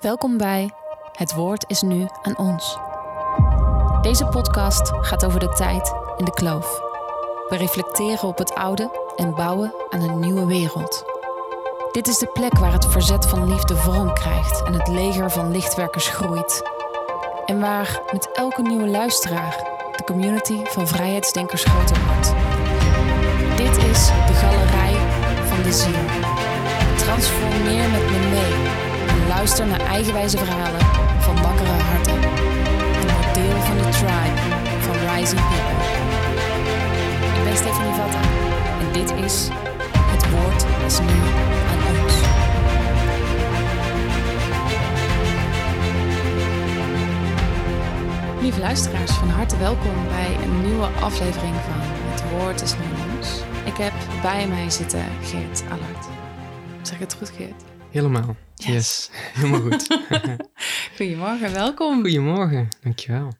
Welkom bij Het Woord is nu aan ons. Deze podcast gaat over de tijd in de kloof. We reflecteren op het oude en bouwen aan een nieuwe wereld. Dit is de plek waar het verzet van liefde vorm krijgt en het leger van lichtwerkers groeit. En waar met elke nieuwe luisteraar de community van vrijheidsdenkers groter wordt. Dit is de galerij van de ziel. Transformeer met me mee en luister naar eigenwijze verhalen van wakkere harten. En word deel van de tribe van Rising People. Ik ben Stephanie Vatta en dit is Het Woord is nu aan ons. Lieve luisteraars, van harte welkom bij een nieuwe aflevering van Het Woord is nu aan ons. Ik heb bij mij zitten Geert Allard. Zeg het goed, Geert? Helemaal. Yes. Yes. Helemaal goed. Goedemorgen, welkom. Goedemorgen. Dankjewel.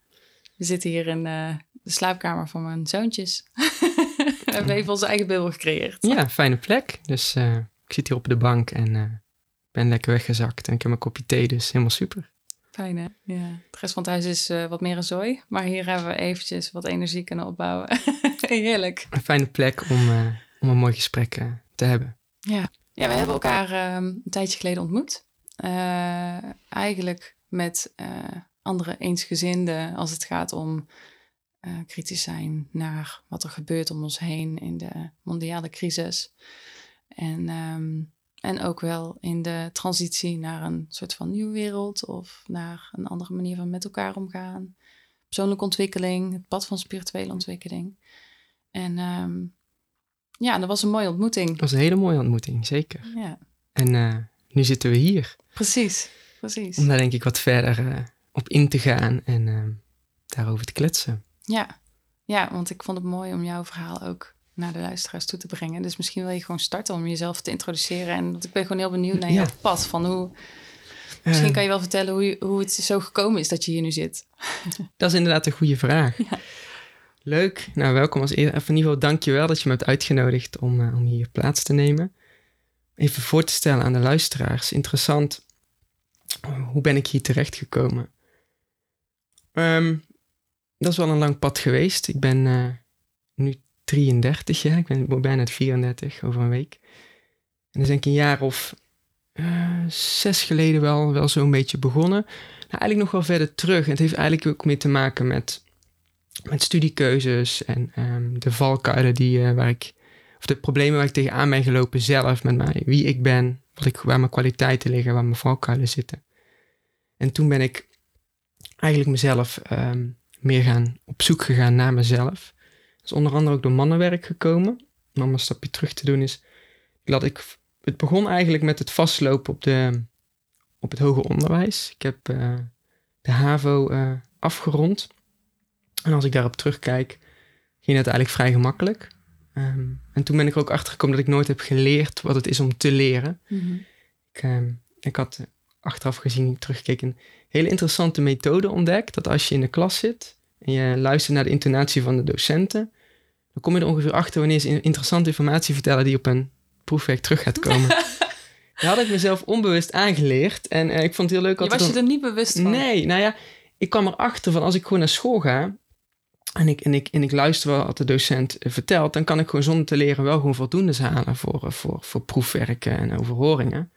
We zitten hier in eh, de slaapkamer van mijn zoontjes. We hebben even onze eigen bubbel gecreëerd. Ja, fijne plek. Dus eh, ik zit hier op de bank en eh, ben lekker weggezakt. En ik heb mijn kopje thee, dus helemaal super. Fijn hè? Ja. De rest van het huis is wat meer een zooi. Maar hier hebben we eventjes wat energie kunnen opbouwen. Heerlijk. Een fijne plek om, om een mooi gesprek te hebben. Ja. Ja, we hebben elkaar ehm, een tijdje geleden ontmoet. Eh, eigenlijk met eh, andere eensgezinden als het gaat om eh, kritisch zijn naar wat er gebeurt om ons heen in de mondiale crisis. En, ehm, en ook wel in de transitie naar een soort van nieuwe wereld of naar een andere manier van met elkaar omgaan. Persoonlijke ontwikkeling, het pad van spirituele ontwikkeling. En ehm, ja, dat was een mooie ontmoeting. Het was een hele mooie ontmoeting, zeker. Ja, En eh, nu zitten we hier precies. Precies. om daar denk ik wat verder eh, op in te gaan en eh, daarover te kletsen. Ja. ja, want ik vond het mooi om jouw verhaal ook naar de luisteraars toe te brengen. Dus misschien wil je gewoon starten om jezelf te introduceren. En want ik ben gewoon heel benieuwd naar Ja. jouw pad. Van hoe, misschien kan je wel vertellen hoe, je- hoe het zo gekomen is dat je hier nu zit. Dat is inderdaad een goede vraag. Leuk. Nou, welkom als eerste. Of in ieder geval, dank je wel dat je me hebt uitgenodigd om, eh, om hier plaats te nemen. Even voor te stellen aan de luisteraars. Interessant. Hoe ben ik hier terecht gekomen? Ehm, dat is wel een lang pad geweest. Ik ben eh, nu 33 jaar. Ik ben bijna 34 over een week. En dat is denk ik een jaar of eh, zes geleden wel, wel zo'n beetje begonnen. Nou, eigenlijk nog wel verder terug. En het heeft eigenlijk ook meer te maken met, met studiekeuzes en ehm, de valkuilen die, eh, waar ik, of de problemen waar ik tegenaan ben gelopen zelf met mij, wie ik ben, wat ik, waar mijn kwaliteiten liggen, waar mijn valkuilen zitten. En toen ben ik eigenlijk mezelf ehm, meer gaan op zoek gegaan naar mezelf. Is onder andere ook door mannenwerk gekomen. Om een stapje terug te doen is dat ik, het begon eigenlijk met het vastlopen op de, op het hoger onderwijs. Ik heb eh, de HAVO eh, afgerond. En als ik daarop terugkijk, ging het eigenlijk vrij gemakkelijk. Ehm, en toen ben ik er ook achter gekomen dat ik nooit heb geleerd wat het is om te leren. Ik, ehm, ik had achteraf gezien, teruggekeken, een hele interessante methode ontdekt. Dat als je in de klas zit en je luistert naar de intonatie van de docenten, dan kom je er ongeveer achter wanneer ze in- interessante informatie vertellen die op een proefwerk terug gaat komen. Dat had ik mezelf onbewust aangeleerd. En eh, ik vond het heel leuk. Je was je er niet bewust van. Nee, nou ja, ik kwam erachter van als ik gewoon naar school ga en ik, en ik, en ik luister wat de docent eh, vertelt, dan kan ik gewoon zonder te leren wel gewoon voldoendes halen voor, eh, voor, voor proefwerken en overhoringen.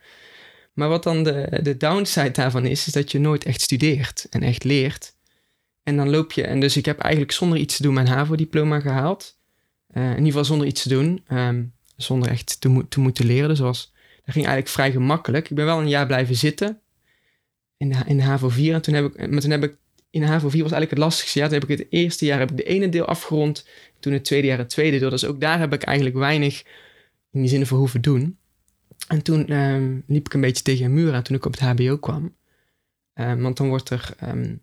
Maar wat dan de, de downside daarvan is, is dat je nooit echt studeert en echt leert. En dan loop je, en dus ik heb eigenlijk zonder iets te doen mijn HAVO-diploma gehaald. Eh, in ieder geval zonder iets te doen, ehm, zonder echt te, te moeten leren. Dus was, dat ging eigenlijk vrij gemakkelijk. Ik ben wel een jaar blijven zitten in de, in HAVO 4. En toen heb ik, maar toen heb ik, in HAVO 4 was eigenlijk het lastigste jaar. Toen heb ik het eerste jaar heb ik de ene deel afgerond. Toen het tweede jaar het tweede deel. Dus ook daar heb ik eigenlijk weinig in die zin voor hoeven doen. En toen ehm, liep ik een beetje tegen een muur aan toen ik op het HBO kwam. Ehm, want dan wordt er ehm,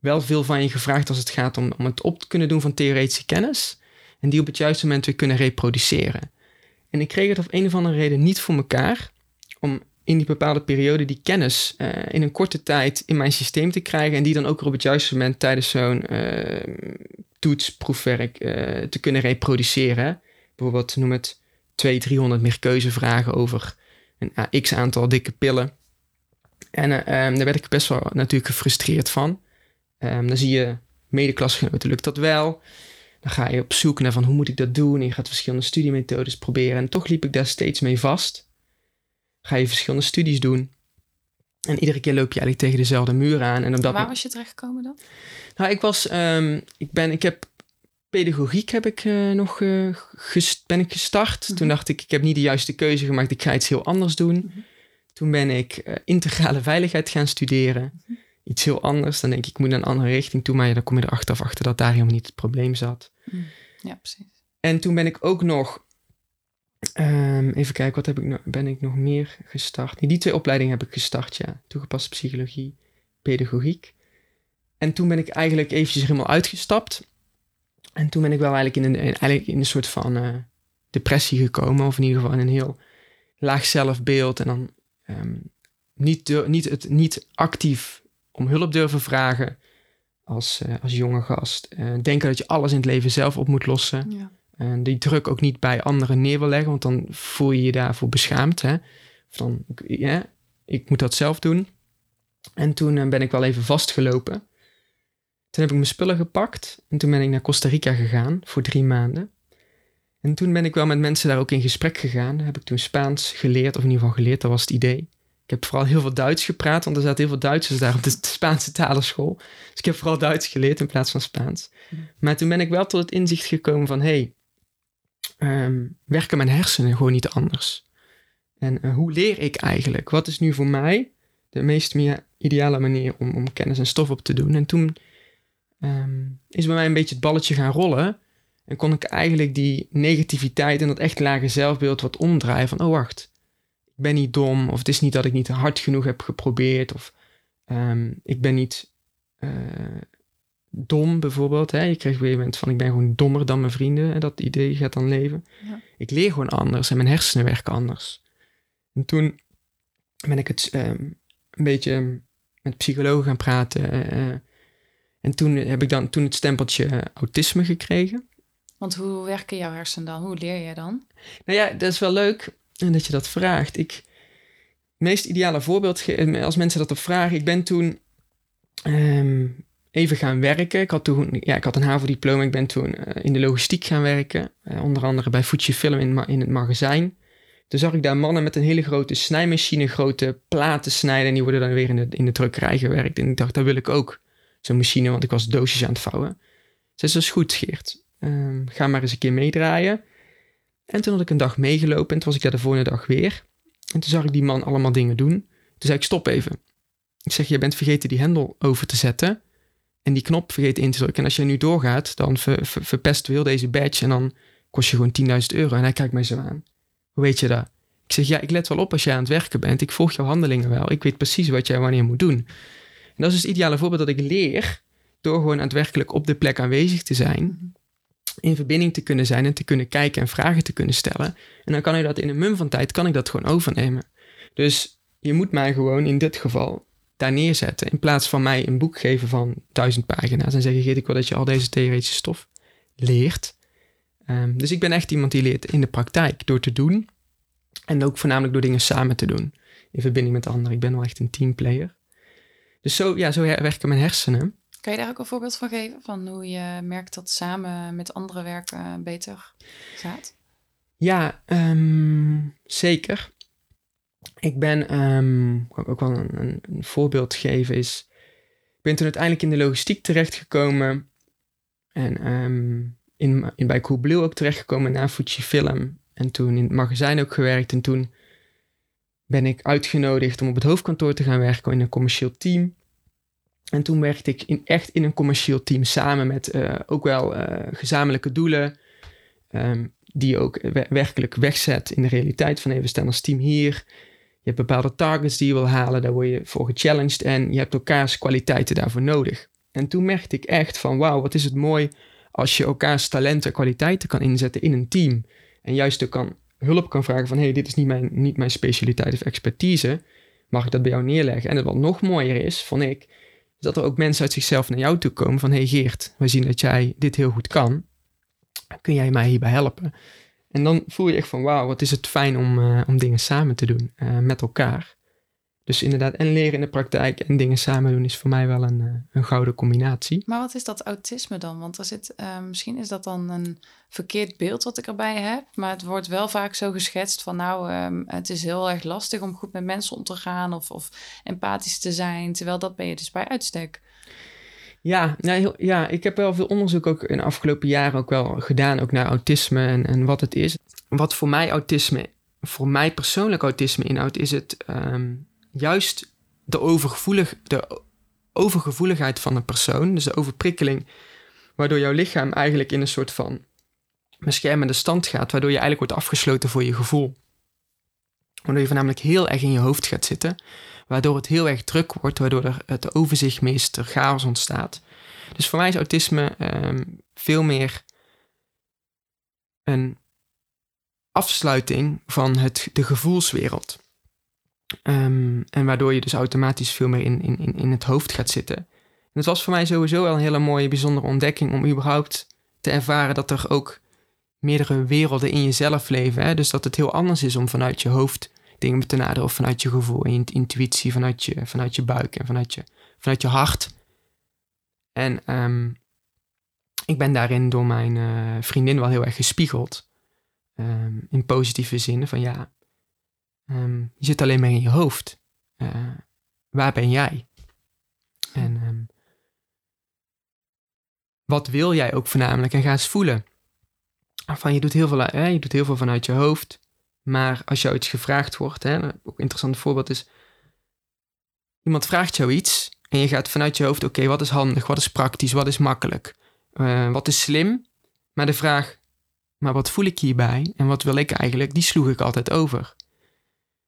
wel veel van je gevraagd als het gaat om, om het op te kunnen doen van theoretische kennis. En die op het juiste moment weer kunnen reproduceren. En ik kreeg het op een of andere reden niet voor elkaar om in die bepaalde periode die kennis eh, in een korte tijd in mijn systeem te krijgen. En die dan ook op het juiste moment tijdens zo'n eh, toets, proefwerk eh, te kunnen reproduceren. Bijvoorbeeld noem het 200, 300 meer keuzevragen over een x aantal dikke pillen. En uh, daar werd ik best wel natuurlijk gefrustreerd van. Um, dan zie je medeklasgenoten, lukt dat wel? Dan ga je op zoek naar van hoe moet ik dat doen? En je gaat verschillende studiemethodes proberen. En toch liep ik daar steeds mee vast. Ga je verschillende studies doen. En iedere keer loop je eigenlijk tegen dezelfde muur aan. En op dat Waar was je terechtgekomen dan? Nou, ik was, um, ik ben, ik heb pedagogiek heb ik uh, nog uh, ben ik gestart. Mm Toen dacht ik, ik heb niet de juiste keuze gemaakt. Ik ga iets heel anders doen. Mm -hmm. Toen ben ik uh, integrale veiligheid gaan studeren. Mm -hmm. Iets heel anders. Dan denk ik, ik moet een andere richting toe. Maar ja, dan kom je erachter achter dat daar helemaal niet het probleem zat. Ja, precies. En toen ben ik ook nog Um, even kijken, wat heb ik ben ik nog meer gestart? Die twee opleidingen heb ik gestart, ja. Toegepaste psychologie, pedagogiek. En toen ben ik eigenlijk eventjes helemaal uitgestapt. En toen ben ik wel eigenlijk in een, eigenlijk in een soort van uh, depressie gekomen. Of in ieder geval in een heel laag zelfbeeld. En dan um, niet, niet, het, niet actief om hulp durven vragen als, uh, als jonge gast. Uh, denken dat je alles in het leven zelf op moet lossen. Ja. En die druk ook niet bij anderen neer wil leggen, want dan voel je je daarvoor beschaamd. Hè? Of dan, ja, ik moet dat zelf doen. En toen uh, ben ik wel even vastgelopen. Toen heb ik mijn spullen gepakt en toen ben ik naar Costa Rica gegaan voor drie maanden. En toen ben ik wel met mensen daar ook in gesprek gegaan. Heb ik toen Spaans geleerd, of in ieder geval geleerd, dat was het idee. Ik heb vooral heel veel Duits gepraat, want er zaten heel veel Duitsers daar op de Spaanse talenschool. Dus ik heb vooral Duits geleerd in plaats van Spaans. Maar toen ben ik wel tot het inzicht gekomen van, hé, hey, um, werken mijn hersenen gewoon niet anders. En uh, hoe leer ik eigenlijk? Wat is nu voor mij de meest ideale manier om, om kennis en stof op te doen? En toen um, is bij mij een beetje het balletje gaan rollen. En kon ik eigenlijk die negativiteit en dat echt lage zelfbeeld wat omdraaien. Van, oh wacht, ik ben niet dom. Of het is niet dat ik niet hard genoeg heb geprobeerd. Of um, ik ben niet uh, dom bijvoorbeeld. Hè? Je krijgt op een moment van ik ben gewoon dommer dan mijn vrienden. En dat idee gaat dan leven. Ja. Ik leer gewoon anders en mijn hersenen werken anders. En toen ben ik het um, een beetje met psychologen gaan praten. Uh, en toen heb ik dan toen het stempeltje autisme gekregen. Want hoe werken jouw hersenen dan? Hoe leer je dan? Nou ja, dat is wel leuk dat je dat vraagt. Ik, het meest ideale voorbeeld, als mensen dat op vragen. Ik ben toen um, even gaan werken. Ik had toen, ja, ik had een HAVO-diploma. Ik ben toen uh, in de logistiek gaan werken. Uh, onder andere bij Fujifilm in, in het magazijn. Toen zag ik daar mannen met een hele grote snijmachine, grote platen snijden. En die worden dan weer in de, in de drukkerij gewerkt. En ik dacht, dat wil ik ook. Zo'n machine, want ik was doosjes aan het vouwen. Ze zei, dat is goed, Geert. Um, ga maar eens een keer meedraaien. En toen had ik een dag meegelopen en toen was ik daar de volgende dag weer. En toen zag ik die man allemaal dingen doen. Toen zei ik, stop even. Ik zeg, je bent vergeten die hendel over te zetten. En die knop vergeten in te drukken. En als je nu doorgaat, dan ver, ver, verpest heel deze badge. En dan kost je gewoon 10.000 euro. En hij kijkt mij zo aan. Hoe weet je dat? Ik zeg, ja, ik let wel op als jij aan het werken bent. Ik volg jouw handelingen wel. Ik weet precies wat jij wanneer moet doen. En dat is dus het ideale voorbeeld dat ik leer. Door gewoon aan het werkelijk op de plek aanwezig te zijn. In verbinding te kunnen zijn en te kunnen kijken en vragen te kunnen stellen. En dan kan ik dat in een mum van tijd, kan ik dat gewoon overnemen. Dus je moet mij gewoon in dit geval daar neerzetten. In plaats van mij een boek geven van duizend pagina's. En zeggen, Geert, ik wil dat je al deze theoretische stof leert. Um, dus ik ben echt iemand die leert in de praktijk door te doen. En ook voornamelijk door dingen samen te doen. In verbinding met anderen. Ik ben wel echt een teamplayer. Dus zo, ja, zo werken mijn hersenen. Kan je daar ook een voorbeeld van geven? Van hoe je merkt dat samen met anderen werken beter gaat? Ja, um, zeker. Ik ben, um, kan ook wel een, een, voorbeeld geven, is... Ik ben toen uiteindelijk in de logistiek terechtgekomen. En um, in, in, bij Coolblue ook terechtgekomen na Fujifilm. En toen in het magazijn ook gewerkt. En toen ben ik uitgenodigd om op het hoofdkantoor te gaan werken in een commercieel team. En toen werkte ik in, echt in een commercieel team samen met uh, ook wel uh, gezamenlijke doelen. Um, die je ook werkelijk wegzet in de realiteit van we staan als team hier. Je hebt bepaalde targets die je wil halen, daar word je voor gechallenged en je hebt elkaars kwaliteiten daarvoor nodig. En toen merkte ik echt van wauw, wat is het mooi als je elkaars talenten en kwaliteiten kan inzetten in een team. En juist ook kan, hulp kan vragen van hé, hey, dit is niet mijn, niet mijn specialiteit of expertise. Mag ik dat bij jou neerleggen? En wat nog mooier is, vond ik, is dat er ook mensen uit zichzelf naar jou toe komen van hey Geert, wij zien dat jij dit heel goed kan. Kun jij mij hierbij helpen? En dan voel je echt van wauw, wat is het fijn om, uh, om dingen samen te doen uh, met elkaar. Dus inderdaad, en leren in de praktijk en dingen samen doen is voor mij wel een, eh, een gouden combinatie. Maar wat is dat autisme dan? Want er zit, misschien is dat dan een verkeerd beeld wat ik erbij heb. Maar het wordt wel vaak zo geschetst van nou, um, het is heel erg lastig om goed met mensen om te gaan of, of empathisch te zijn. Terwijl dat ben je dus bij uitstek. Ja, ja, ik heb wel veel onderzoek ook in de afgelopen jaren ook wel gedaan, ook naar autisme en, en wat het is. Wat voor mij autisme, voor mij persoonlijk autisme inhoudt, is het um, juist de, overgevoelig, de overgevoeligheid van een persoon, dus de overprikkeling, waardoor jouw lichaam eigenlijk in een soort van beschermende stand gaat, waardoor je eigenlijk wordt afgesloten voor je gevoel. Waardoor je voornamelijk heel erg in je hoofd gaat zitten, waardoor het heel erg druk wordt, waardoor er het overzicht meester chaos ontstaat. Dus voor mij is autisme um, veel meer een afsluiting van het, de gevoelswereld. Um, en waardoor je dus automatisch veel meer in, in, in het hoofd gaat zitten. En het was voor mij sowieso wel een hele mooie, bijzondere ontdekking om überhaupt te ervaren dat er ook meerdere werelden in jezelf leven. Hè? Dus dat het heel anders is om vanuit je hoofd dingen te naderen of vanuit je gevoel en intuïtie, vanuit je, vanuit je buik en vanuit je, vanuit je hart. En um, ik ben daarin door mijn uh, vriendin wel heel erg gespiegeld. Um, in positieve zin van ja, um, je zit alleen maar in je hoofd. Uh, waar ben jij? En wat wil jij ook voornamelijk? En ga eens voelen. Van, je, doet heel veel, hè, je doet heel veel vanuit je hoofd. Maar als jou iets gevraagd wordt, hè, ook een interessant voorbeeld is, iemand vraagt jou iets en je gaat vanuit je hoofd, oké, wat is handig, wat is praktisch, wat is makkelijk, uh, wat is slim? Maar de vraag, maar wat voel ik hierbij en wat wil ik eigenlijk, die sloeg ik altijd over.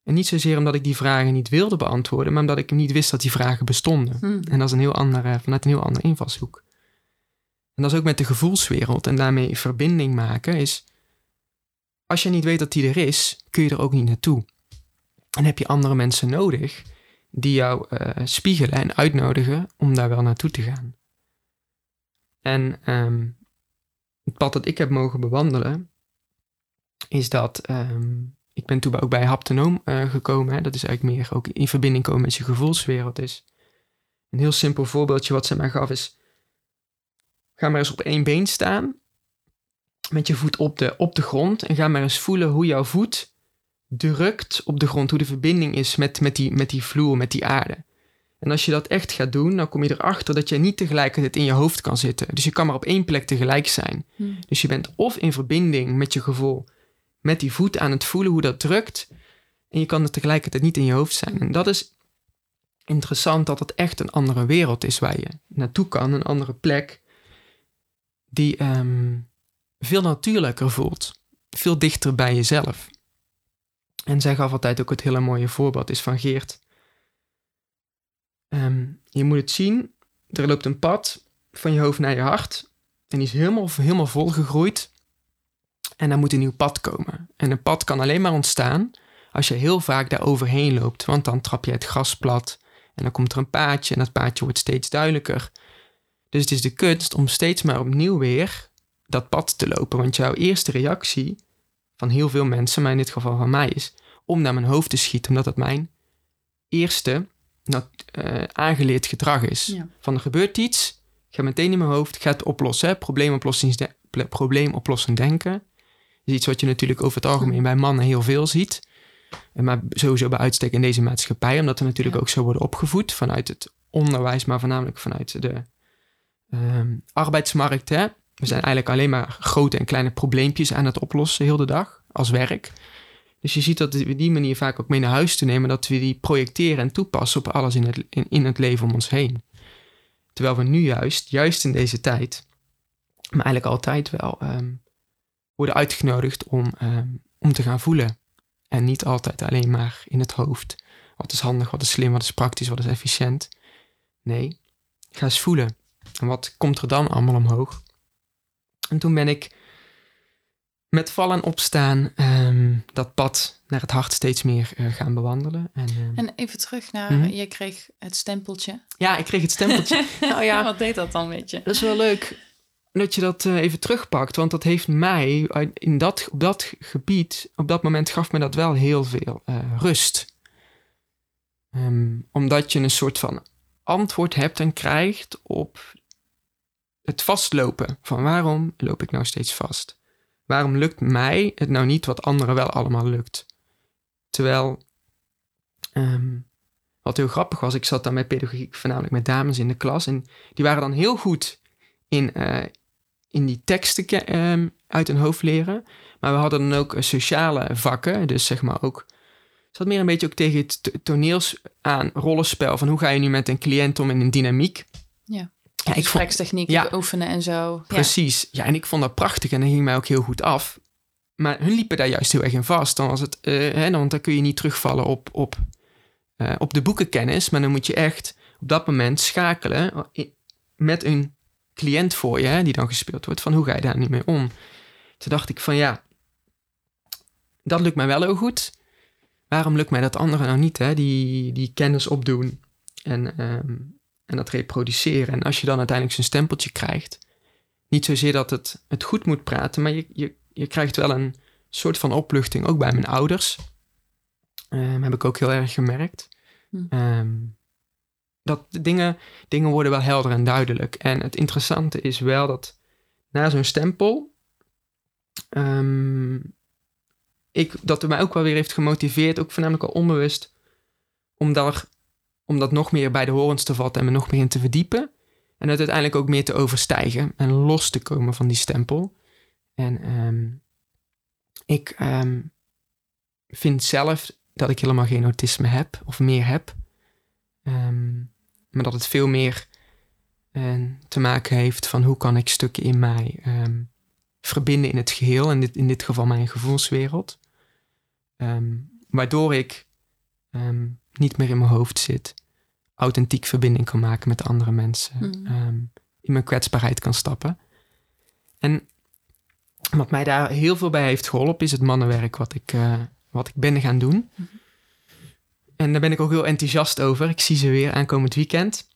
En niet zozeer omdat ik die vragen niet wilde beantwoorden, maar omdat ik niet wist dat die vragen bestonden. Hmm. En dat is een heel andere, vanuit een heel andere invalshoek. En dat is ook met de gevoelswereld en daarmee verbinding maken is als je niet weet dat die er is, kun je er ook niet naartoe. En heb je andere mensen nodig die jou uh, spiegelen en uitnodigen om daar wel naartoe te gaan. En um, het pad dat ik heb mogen bewandelen, is dat um, ik ben toen ook bij Haptonoom uh, gekomen. Dat is eigenlijk meer ook in verbinding komen met je gevoelswereld. Is een heel simpel voorbeeldje wat ze mij gaf is: ga maar eens op één been staan met je voet op de, op de grond en ga maar eens voelen hoe jouw voet drukt op de grond, hoe de verbinding is met, met, die, met die vloer, met die aarde. En als je dat echt gaat doen, dan kom je erachter dat je niet tegelijkertijd in je hoofd kan zitten. Dus je kan maar op één plek tegelijk zijn. Hmm. Dus je bent of in verbinding met je gevoel, met die voet aan het voelen hoe dat drukt. En je kan er tegelijkertijd niet in je hoofd zijn. En dat is interessant dat het echt een andere wereld is waar je naartoe kan, een andere plek. Die, um, veel natuurlijker voelt. Veel dichter bij jezelf. En zij gaf altijd ook het hele mooie voorbeeld is van Geert. Um, je moet het zien, er loopt een pad van je hoofd naar je hart. En die is helemaal, helemaal volgegroeid. En daar moet een nieuw pad komen. En een pad kan alleen maar ontstaan als je heel vaak daar overheen loopt. Want dan trap je het gras plat. En dan komt er een paadje en dat paadje wordt steeds duidelijker. Dus het is de kunst om steeds maar opnieuw weer dat pad te lopen. Want jouw eerste reactie van heel veel mensen, maar in dit geval van mij, is om naar mijn hoofd te schieten, omdat het mijn eerste uh, aangeleerd gedrag is. Van er gebeurt iets, ga meteen in mijn hoofd, ga het oplossen. Probleemoplossend denken is iets wat je natuurlijk over het algemeen bij mannen heel veel ziet. Maar sowieso bij uitstek in deze maatschappij, omdat we natuurlijk ook zo worden opgevoed vanuit het onderwijs, maar voornamelijk vanuit de um, arbeidsmarkt. Hè? We zijn eigenlijk alleen maar grote en kleine probleempjes aan het oplossen heel de dag als werk. Dus je ziet dat we die manier vaak ook mee naar huis te nemen, dat we die projecteren en toepassen op alles in het, in, in het leven om ons heen. Terwijl we nu juist, juist in deze tijd, maar eigenlijk altijd wel, um, worden uitgenodigd om, um, om te gaan voelen. En niet altijd alleen maar in het hoofd. Wat is handig, wat is slim, wat is praktisch, wat is efficiënt. Nee, ga eens voelen. En wat komt er dan allemaal omhoog? En toen ben ik met vallen en opstaan um, dat pad naar het hart steeds meer uh, gaan bewandelen. En, um, en even terug naar, mm -hmm. je kreeg het stempeltje. Ja, ik kreeg het stempeltje. nou ja, wat deed dat dan met je? Dat is wel leuk dat je dat uh, even terugpakt, want dat heeft mij in dat, op dat gebied, op dat moment gaf me dat wel heel veel uh, rust. Ehm, omdat je een soort van antwoord hebt en krijgt op het vastlopen. Van waarom loop ik nou steeds vast? Waarom lukt mij het nou niet wat anderen wel allemaal lukt? Terwijl, ehm, wat heel grappig was, ik zat dan met pedagogiek voornamelijk met dames in de klas. En die waren dan heel goed in, uh, in die teksten um, uit hun hoofd leren. Maar we hadden dan ook eh, sociale vakken. Dus zeg maar ook zat meer een beetje ook tegen het toneels aan, rollenspel. Van hoe ga je nu met een cliënt om in een dynamiek? Ja. Ja, ik Gesprekstechniek ja, oefenen en zo. Precies. Ja. en ik vond dat prachtig en dat ging mij ook heel goed af. Maar hun liepen daar juist heel erg in vast. Dan was het, uh, hè, want dan kun je niet terugvallen op, op, uh, op de boekenkennis. Maar dan moet je echt op dat moment schakelen met een cliënt voor je, hè, die dan gespeeld wordt. Van hoe ga je daar nu mee om? Toen dacht ik van ja, dat lukt mij wel heel goed waarom lukt mij dat andere nou niet? Hè? Die, die kennis opdoen en, um, en dat reproduceren. En als je dan uiteindelijk zo'n stempeltje krijgt, niet zozeer dat het, het goed moet praten, maar je, je, je krijgt wel een soort van opluchting, ook bij mijn ouders. Um, heb ik ook heel erg gemerkt. Um, dat dingen, dingen worden wel helder en duidelijk. En het interessante is wel dat na zo'n stempel um, ik, dat mij ook wel weer heeft gemotiveerd, ook voornamelijk al onbewust, om, daar, om dat nog meer bij de horens te vatten en me nog meer in te verdiepen. En het uiteindelijk ook meer te overstijgen en los te komen van die stempel. En um, ik um, vind zelf dat ik helemaal geen autisme heb of meer heb. Um, maar dat het veel meer uh, te maken heeft van hoe kan ik stukken in mij verbinden in het geheel. Dit, in dit geval mijn gevoelswereld. Waardoor ik niet meer in mijn hoofd zit. Authentiek verbinding kan maken met andere mensen. Mm. Um, in mijn kwetsbaarheid kan stappen. En wat mij daar heel veel bij heeft geholpen, is het mannenwerk wat ik, uh, wat ik ben gaan doen. Mm. En daar ben ik ook heel enthousiast over. Ik zie ze weer aankomend weekend.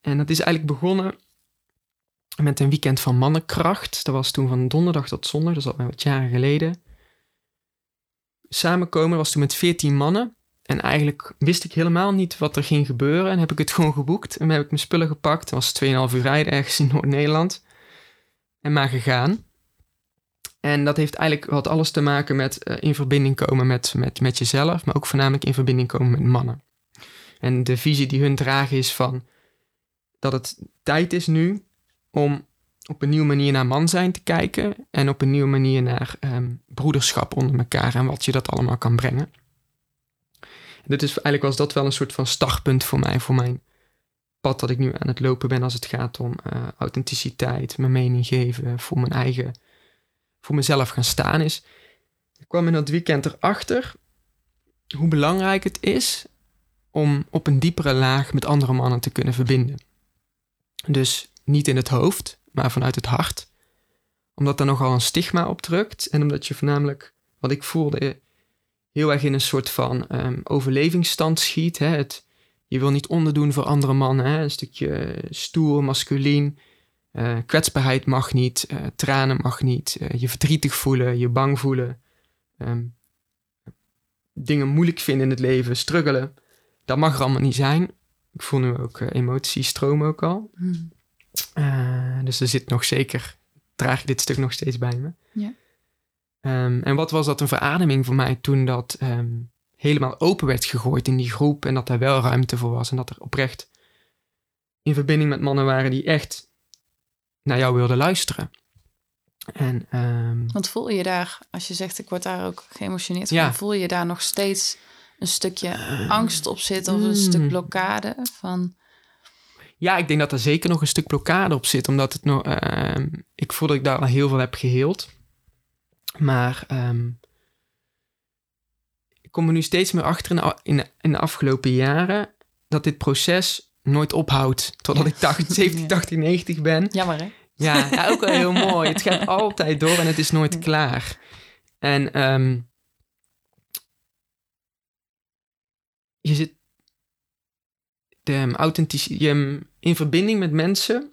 En dat is eigenlijk begonnen met een weekend van mannenkracht. Dat was toen van donderdag tot zondag, dat is al wat jaren geleden samenkomen was toen met 14 mannen. En eigenlijk wist ik helemaal niet wat er ging gebeuren. En heb ik het gewoon geboekt. En heb ik mijn spullen gepakt. Het was 2,5 uur rijden ergens in Noord-Nederland. En maar gegaan. En dat heeft eigenlijk wat alles te maken met uh, in verbinding komen met, met, met jezelf. Maar ook voornamelijk in verbinding komen met mannen. En de visie die hun dragen is van dat het tijd is nu om op een nieuwe manier naar man zijn te kijken en op een nieuwe manier naar um, broederschap onder elkaar en wat je dat allemaal kan brengen. Dit is, eigenlijk was dat wel een soort van startpunt voor mij, voor mijn pad dat ik nu aan het lopen ben als het gaat om uh, authenticiteit, mijn mening geven, voor mijn eigen, voor mezelf gaan staan is. Ik kwam in dat weekend erachter hoe belangrijk het is om op een diepere laag met andere mannen te kunnen verbinden. Dus niet in het hoofd, maar vanuit het hart. Omdat er nogal een stigma op drukt en omdat je voornamelijk, wat ik voelde, heel erg in een soort van um, overlevingsstand schiet. Hè? Het, je wil niet onderdoen voor andere mannen, hè? een stukje stoer, masculien. Uh, kwetsbaarheid mag niet, uh, tranen mag niet, uh, je verdrietig voelen, je bang voelen, um, dingen moeilijk vinden in het leven, struggelen. Dat mag er allemaal niet zijn. Ik voel nu ook emoties stromen ook al. Hmm. Dus er zit nog zeker, draag ik dit stuk nog steeds bij me. Ja. Um, en wat was dat een verademing voor mij toen dat um, helemaal open werd gegooid in die groep en dat daar wel ruimte voor was en dat er oprecht in verbinding met mannen waren die echt naar jou wilden luisteren. En, um, Want voel je daar, als je zegt ik word daar ook geëmotioneerd van, voel je daar nog steeds een stukje angst op zit of een stuk mm. blokkade van ja, ik denk dat er zeker nog een stuk blokkade op zit. Omdat het nog. Uh, ik voel dat ik daar al heel veel heb geheeld. Maar um, ik kom er nu steeds meer achter in de, in de, in de afgelopen jaren. dat dit proces nooit ophoudt. Totdat ik 80, 70, 80, 90 ben. Jammer hè? Ja, ja ook wel heel mooi. Het gaat altijd door en het is nooit klaar. En um, je zit de authenticiteit, in verbinding met mensen, um,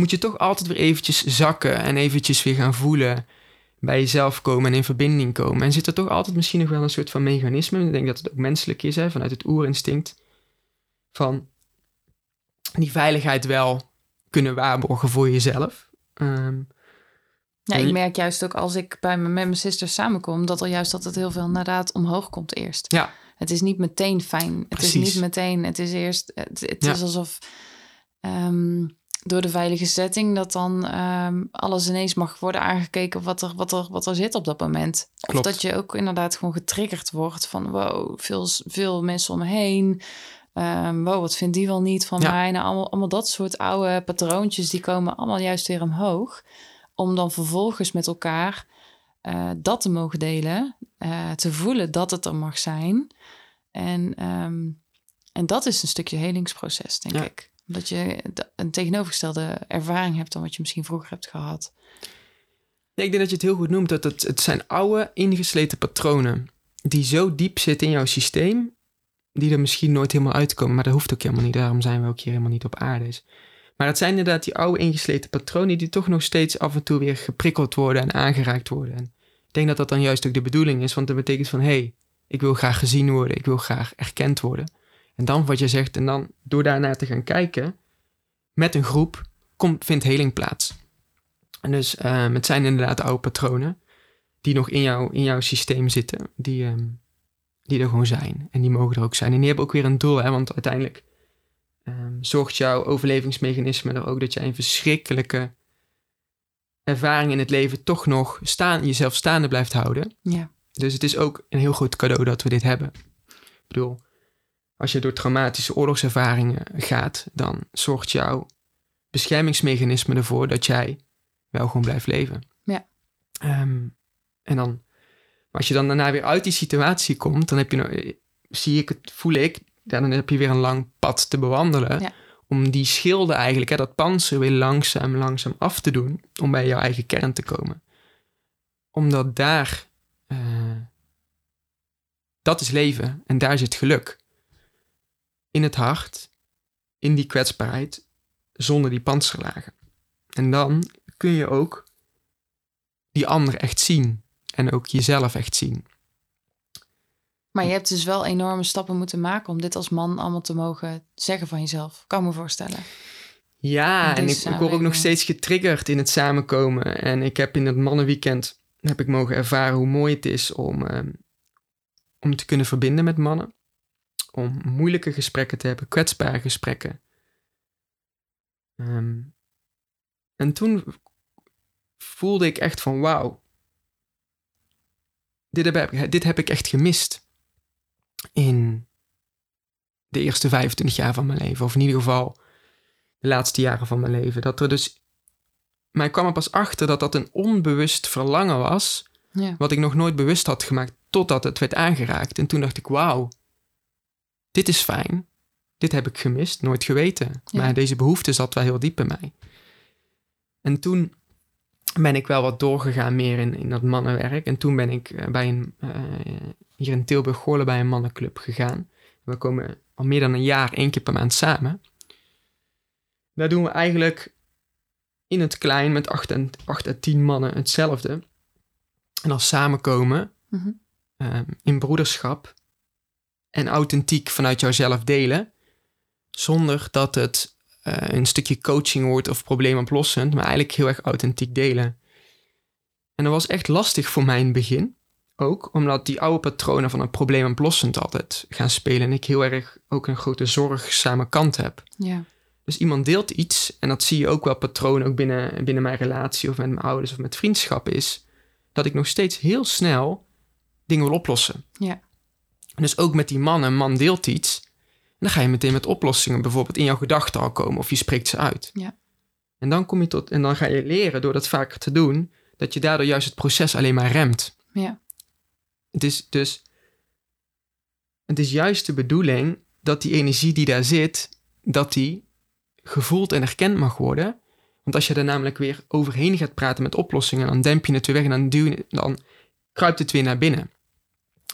moet je toch altijd weer eventjes zakken en eventjes weer gaan voelen. bij jezelf komen en in verbinding komen. En zit er toch altijd misschien nog wel een soort van mechanisme. Ik denk dat het ook menselijk is, hè, vanuit het oerinstinct. Van die veiligheid wel kunnen waarborgen voor jezelf. Um, ja, ik merk juist ook als ik bij me, met mijn zusters samenkom, dat er juist altijd heel veel inderdaad omhoog komt eerst. Ja. Het is niet meteen fijn. Precies. Het is niet meteen. Het is eerst. Het, het is alsof ehm, door de veilige setting dat dan ehm, alles ineens mag worden aangekeken wat er, wat er, wat er zit op dat moment. Klopt. Of dat je ook inderdaad gewoon getriggerd wordt van wow, veel, veel mensen om me heen. Um, wow, wat vindt die wel niet van mij? Nou, allemaal, allemaal dat soort oude patroontjes, die komen allemaal juist weer omhoog. Om dan vervolgens met elkaar uh, dat te mogen delen. Uh, te voelen dat het er mag zijn. En, um, en dat is een stukje helingsproces, denk ja. ik. Dat je een tegenovergestelde ervaring hebt dan wat je misschien vroeger hebt gehad. Ja, ik denk dat je het heel goed noemt. Dat het, het zijn oude, ingesleten patronen. Die zo diep zitten in jouw systeem. Die er misschien nooit helemaal uitkomen. Maar dat hoeft ook helemaal niet. Daarom zijn we ook hier helemaal niet op aarde. Maar het zijn inderdaad die oude, ingesleten patronen. Die toch nog steeds af en toe weer geprikkeld worden en aangeraakt worden. En ik denk dat dat dan juist ook de bedoeling is. Want dat betekent van... Hé, hey, ik wil graag gezien worden. Ik wil graag erkend worden. En dan wat je zegt, en dan door daarnaar te gaan kijken, met een groep, komt, vindt heling plaats. En dus um, het zijn inderdaad oude patronen die nog in, jou, in jouw systeem zitten, die, um, die er gewoon zijn. En die mogen er ook zijn. En die hebben ook weer een doel, hè, want uiteindelijk um, zorgt jouw overlevingsmechanisme er ook dat jij een verschrikkelijke ervaring in het leven toch nog staan, jezelf staande blijft houden. Ja. Dus het is ook een heel groot cadeau dat we dit hebben. Ik bedoel, als je door traumatische oorlogservaringen gaat, dan zorgt jouw beschermingsmechanisme ervoor dat jij wel gewoon blijft leven. Ja. Um, en dan, als je dan daarna weer uit die situatie komt, dan heb je, nog, zie ik het, voel ik, dan heb je weer een lang pad te bewandelen. Ja. Om die schilden eigenlijk, hè, dat panzer weer langzaam, langzaam af te doen. Om bij jouw eigen kern te komen. Omdat daar, uh, dat is leven en daar zit geluk in het hart, in die kwetsbaarheid, zonder die panzerlagen. En dan kun je ook die ander echt zien en ook jezelf echt zien. Maar je hebt dus wel enorme stappen moeten maken om dit als man allemaal te mogen zeggen van jezelf. Kan me voorstellen. Ja, en ik, ik word ook nog steeds getriggerd in het samenkomen. En ik heb in het mannenweekend heb ik mogen ervaren hoe mooi het is om, um, om te kunnen verbinden met mannen om moeilijke gesprekken te hebben, kwetsbare gesprekken. Um, en toen voelde ik echt van wauw, dit heb, ik, dit heb ik echt gemist in de eerste 25 jaar van mijn leven, of in ieder geval de laatste jaren van mijn leven. Dat er dus, maar ik kwam er pas achter dat dat een onbewust verlangen was, ja. wat ik nog nooit bewust had gemaakt, totdat het werd aangeraakt. En toen dacht ik, wauw, dit is fijn. Dit heb ik gemist, nooit geweten. Ja. Maar deze behoefte zat wel heel diep in mij. En toen ben ik wel wat doorgegaan meer in, in dat mannenwerk. En toen ben ik bij een, uh, hier in Tilburg Goorlen bij een mannenclub gegaan. We komen al meer dan een jaar één keer per maand samen. Daar doen we eigenlijk in het klein met acht en, acht en tien mannen hetzelfde. En als samenkomen mm -hmm. uh, in broederschap en authentiek vanuit jouzelf delen. Zonder dat het uh, een stukje coaching wordt of probleemoplossend, maar eigenlijk heel erg authentiek delen. En dat was echt lastig voor mij in het begin. Ook omdat die oude patronen van een probleemoplossend altijd gaan spelen. En ik heel erg ook een grote zorgzame kant heb. Ja. Dus iemand deelt iets, en dat zie je ook wel patroon ook binnen, binnen mijn relatie of met mijn ouders of met vriendschap is, dat ik nog steeds heel snel dingen wil oplossen. Ja. Dus ook met die man, een man deelt iets. En dan ga je meteen met oplossingen bijvoorbeeld in jouw gedachten al komen of je spreekt ze uit. Ja. En dan kom je tot, en dan ga je leren door dat vaker te doen, dat je daardoor juist het proces alleen maar remt. Ja. Het is dus, het is juist de bedoeling dat die energie die daar zit, dat die gevoeld en erkend mag worden. Want als je er namelijk weer overheen gaat praten met oplossingen, dan demp je het weer weg en dan, duw dan kruipt het weer naar binnen.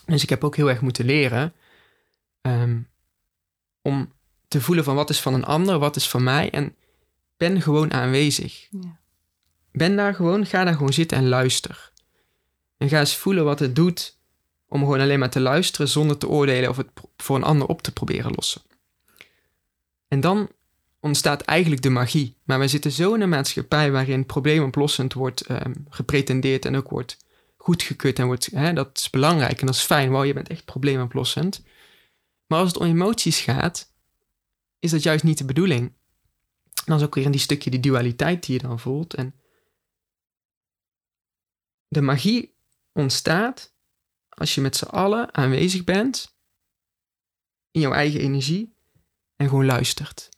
Dus ik heb ook heel erg moeten leren um, om te voelen van wat is van een ander, wat is van mij. En ben gewoon aanwezig. Ja. Ben daar gewoon, ga daar gewoon zitten en luister. En ga eens voelen wat het doet om gewoon alleen maar te luisteren zonder te oordelen of het voor een ander op te proberen lossen. En dan ontstaat eigenlijk de magie. Maar we zitten zo in een maatschappij waarin probleemoplossend wordt um, gepretendeerd en ook wordt goedgekeurd en wordt, hè, dat is belangrijk en dat is fijn, wow, je bent echt probleemoplossend. Maar als het om emoties gaat, is dat juist niet de bedoeling. Dan is ook weer in die stukje die dualiteit die je dan voelt. En de magie ontstaat als je met z'n allen aanwezig bent in jouw eigen energie en gewoon luistert.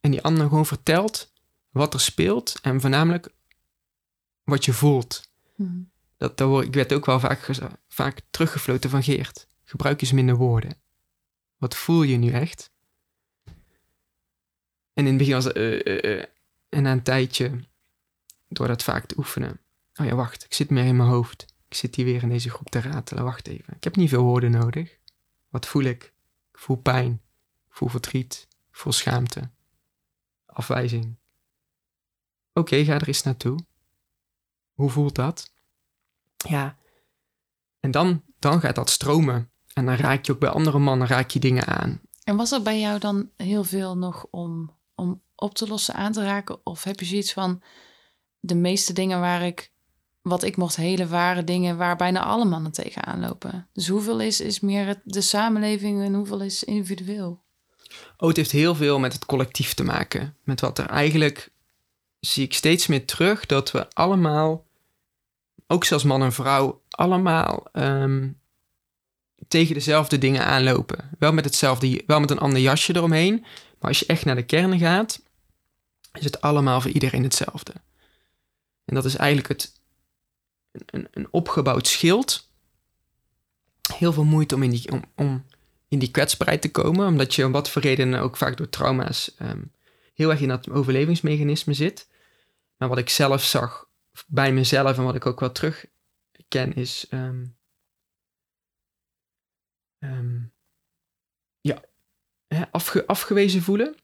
En die ander gewoon vertelt wat er speelt en voornamelijk wat je voelt. Hmm. Dat, ik werd ook wel vaak, vaak teruggefloten van Geert. Gebruik eens minder woorden. Wat voel je nu echt? En in het begin was het... Uh, uh, uh. En na een tijdje, door dat vaak te oefenen... Oh ja, wacht, ik zit meer in mijn hoofd. Ik zit hier weer in deze groep te ratelen. Wacht even. Ik heb niet veel woorden nodig. Wat voel ik? Ik voel pijn. Ik voel verdriet. Voel schaamte. Afwijzing. Oké, ga er eens naartoe. Hoe voelt dat? Ja. En dan, dan gaat dat stromen. En dan raak je ook bij andere mannen raak je dingen aan. En was er bij jou dan heel veel nog om, om op te lossen, aan te raken? Of heb je zoiets van de meeste dingen waar ik, wat ik mocht hele ware dingen waar bijna alle mannen tegenaan lopen? Dus hoeveel is, is meer de samenleving en hoeveel is individueel? Oh, het heeft heel veel met het collectief te maken. Met wat er eigenlijk zie ik steeds meer terug dat we allemaal, ook zelfs man en vrouw, allemaal ehm, tegen dezelfde dingen aanlopen. Wel met hetzelfde, wel met een ander jasje eromheen. Maar als je echt naar de kern gaat, is het allemaal voor iedereen hetzelfde. En dat is eigenlijk het, een, een opgebouwd schild. Heel veel moeite om in, die, om, om in die kwetsbaarheid te komen, omdat je om wat voor redenen ook vaak door trauma's ehm, heel erg in dat overlevingsmechanisme zit. Maar wat ik zelf zag bij mezelf en wat ik ook wel terug ken is ehm, Ehm, ja, afge, afgewezen voelen.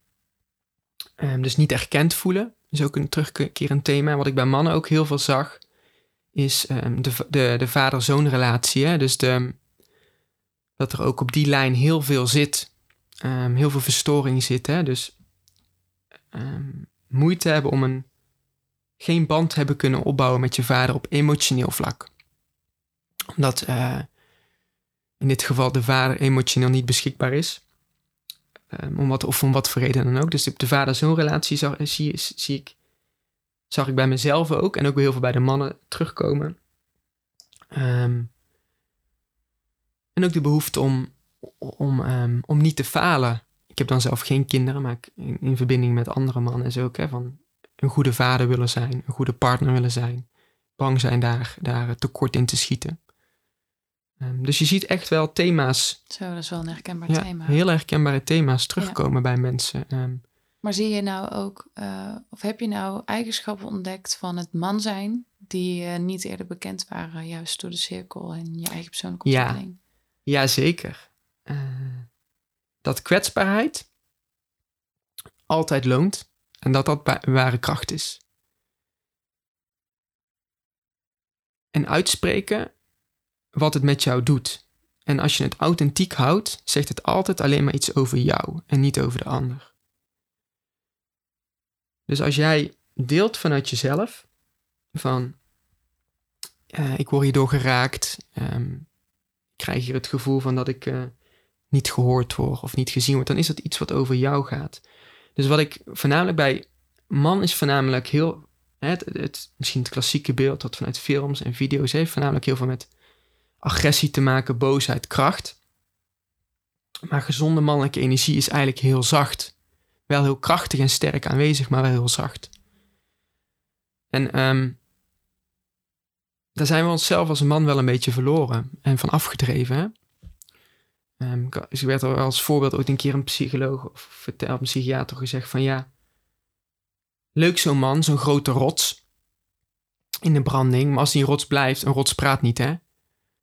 Um, dus niet erkend voelen. is ook een terugkerend thema. Wat ik bij mannen ook heel veel zag, is de, de, de vader-zoon relatie. Dus de, dat er ook op die lijn heel veel zit. heel veel verstoring zit. Hè? Dus moeite hebben om een, geen band hebben kunnen opbouwen met je vader op emotioneel vlak. Omdat uh, in dit geval de vader emotioneel niet beschikbaar is. Um, om wat, of om wat voor reden dan ook. Dus de vader-zoon relatie zag, zie, zie ik, zag ik bij mezelf ook. En ook heel veel bij de mannen terugkomen. Um, en ook de behoefte om, om, um, om niet te falen. Ik heb dan zelf geen kinderen, maar in, in verbinding met andere mannen is ook hè, van een goede vader willen zijn, een goede partner willen zijn. Bang zijn daar, daar tekort in te schieten. Ehm, dus je ziet echt wel thema's. Zo, dat is wel een herkenbaar ja, thema. Heel herkenbare thema's terugkomen bij mensen. Ehm, maar zie je nou ook, uh, of heb je nou eigenschappen ontdekt van het man zijn, die uh, niet eerder bekend waren, juist door de cirkel en je eigen persoonlijke ontwikkeling? Ja, ja zeker. Uh, dat kwetsbaarheid altijd loont en dat dat ware kracht is. En uitspreken wat het met jou doet. En als je het authentiek houdt, zegt het altijd alleen maar iets over jou en niet over de ander. Dus als jij deelt vanuit jezelf, van uh, ik word hierdoor geraakt, um, ik krijg hier het gevoel van dat ik uh, niet gehoord word of niet gezien word, dan is dat iets wat over jou gaat. Dus wat ik voornamelijk bij man is voornamelijk heel, het, het, misschien het klassieke beeld dat vanuit films en video's heeft, voornamelijk heel veel met agressie te maken, boosheid, kracht. Maar gezonde mannelijke energie is eigenlijk heel zacht. Wel heel krachtig en sterk aanwezig, maar wel heel zacht. En um, daar zijn we onszelf als man wel een beetje verloren en van afgedreven. Hè? Um, ik werd er als voorbeeld ooit een keer een psycholoog of een psychiater gezegd van ja, leuk zo'n man, zo'n grote rots in de branding, maar als die rots blijft, een rots praat niet hè.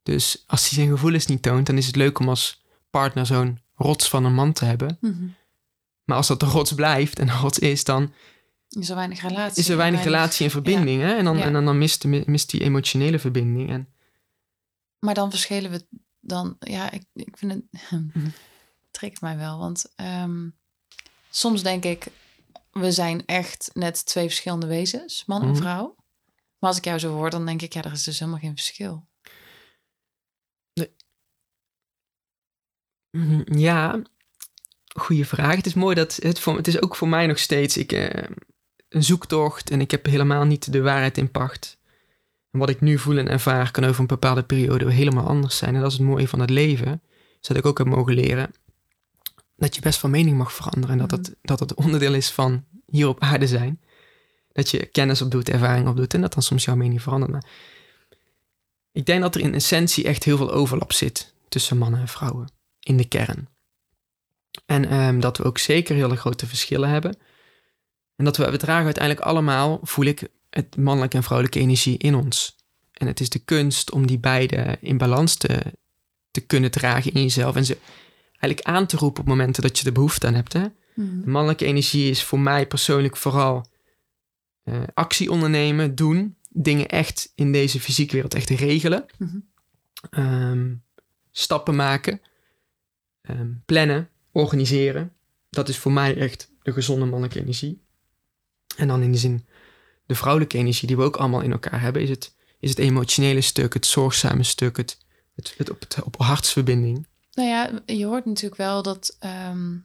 Dus als hij zijn gevoelens niet toont, dan is het leuk om als partner zo'n rots van een man te hebben. Mhm. Maar als dat de rots blijft en de rots is, dan is er weinig relatie. Is er weinig, relatie en verbinding. Hè? En, dan, en dan, dan mist, mist die emotionele verbinding. En maar dan verschillen we dan, ja, ik, ik vind het, trekt mij wel. Want ehm, soms denk ik, we zijn echt net twee verschillende wezens, man en Mhm. vrouw. Maar als ik jou zo hoor, dan denk ik, ja, er is dus helemaal geen verschil. Mhm, Ja, goede vraag. Het is mooi dat het, voor, het is ook voor mij nog steeds ik, eh, een zoektocht en ik heb helemaal niet de waarheid in pacht. En wat ik nu voel en ervaar kan over een bepaalde periode helemaal anders zijn. En dat is het mooie van het leven. is dat ik ook heb mogen leren dat je best van mening mag veranderen. En dat het, dat het onderdeel is van hier op aarde zijn. Dat je kennis opdoet, ervaring opdoet en dat dan soms jouw mening verandert. Maar ik denk dat er in essentie echt heel veel overlap zit tussen mannen en vrouwen in de kern. En ehm, dat we ook zeker hele grote verschillen hebben. En dat we, we dragen uiteindelijk allemaal, voel ik, het mannelijke en vrouwelijke energie in ons. En het is de kunst om die beide in balans te, te kunnen dragen in jezelf. En ze eigenlijk aan te roepen op momenten dat je er behoefte aan hebt. Hè? De mannelijke energie is voor mij persoonlijk vooral eh, actie ondernemen, doen. Dingen echt in deze fysieke wereld echt regelen. Mhm. Ehm, stappen maken. ehm, plannen, organiseren. Dat is voor mij echt de gezonde mannelijke energie. En dan in de zin de vrouwelijke energie die we ook allemaal in elkaar hebben, is het, is het emotionele stuk, het zorgzame stuk, het, het, het, op, het op hartsverbinding. Nou ja, je hoort natuurlijk wel dat. ehm,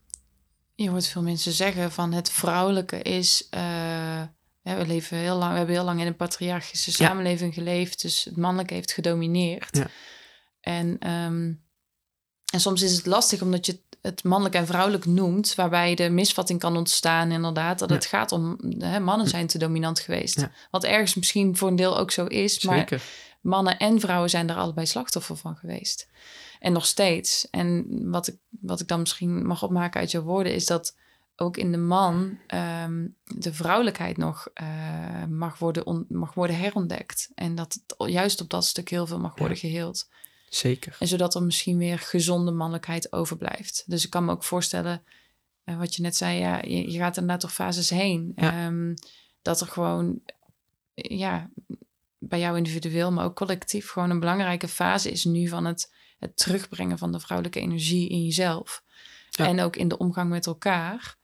je hoort veel mensen zeggen van het vrouwelijke is. ja, we, leven heel lang, we hebben heel lang in een patriarchische Ja. samenleving geleefd. Dus het mannelijke heeft gedomineerd. Ja. En, ehm, en soms is het lastig omdat je het mannelijk en vrouwelijk noemt. Waarbij de misvatting kan ontstaan, inderdaad. Dat Ja. het gaat om. Hè, mannen zijn te dominant geweest. Ja. Wat ergens misschien voor een deel ook zo is. Maar mannen en vrouwen zijn er allebei slachtoffer van geweest. En nog steeds. En wat ik, wat ik dan misschien mag opmaken uit jouw woorden, is dat ook in de man ehm, de vrouwelijkheid nog eh, mag, worden on- mag worden herontdekt. En dat het juist op dat stuk heel veel mag worden geheeld. Zeker. En zodat er misschien weer gezonde mannelijkheid overblijft. Dus ik kan me ook voorstellen, eh, wat je net zei, ja, je, je gaat inderdaad door fases heen. Ja. Ehm, dat er gewoon, eh, ja, bij jou individueel, maar ook collectief, gewoon een belangrijke fase is nu van het, het terugbrengen van de vrouwelijke energie in jezelf. Ja. En ook in de omgang met elkaar.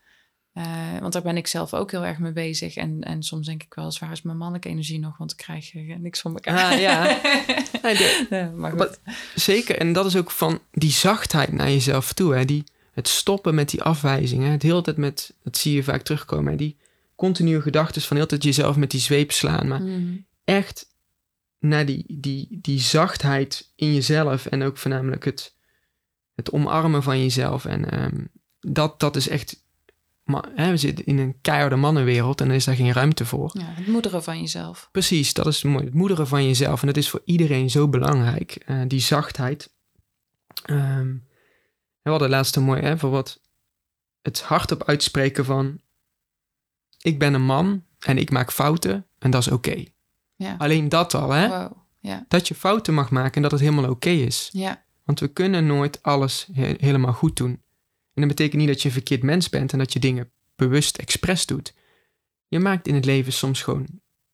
Eh, want daar ben ik zelf ook heel erg mee bezig. En, en soms denk ik wel eens, waar is mijn mannelijke energie nog? Want ik krijg eh, niks van elkaar. Ah, ja. Nee, de- Ja, maar. Wat- Zeker, en dat is ook van die zachtheid naar jezelf toe. Hè? Die, het stoppen met die afwijzingen. Het heel tijd met, dat zie je vaak terugkomen. Hè? Die continue gedachten van heel tijd jezelf met die zweep slaan. Maar Mhm. echt naar die, die, die zachtheid in jezelf. En ook voornamelijk het, het omarmen van jezelf. En ehm, dat, dat is echt... hè, we zitten in een keiharde mannenwereld en dan is daar geen ruimte voor. Ja, het moederen van jezelf. Precies, dat is mooi. Het moederen van jezelf. En dat is voor iedereen zo belangrijk. eh, die zachtheid. Ehm, we hadden laatst een mooi, hè, voor wat het hardop uitspreken van... Ik ben een man en ik maak fouten en dat is oké. Ja. Alleen dat al, hè? Wow. Ja. Dat je fouten mag maken en dat het helemaal oké is. Ja. Want we kunnen nooit alles he- helemaal goed doen. En dat betekent niet dat je een verkeerd mens bent en dat je dingen bewust expres doet. Je maakt in het leven soms gewoon,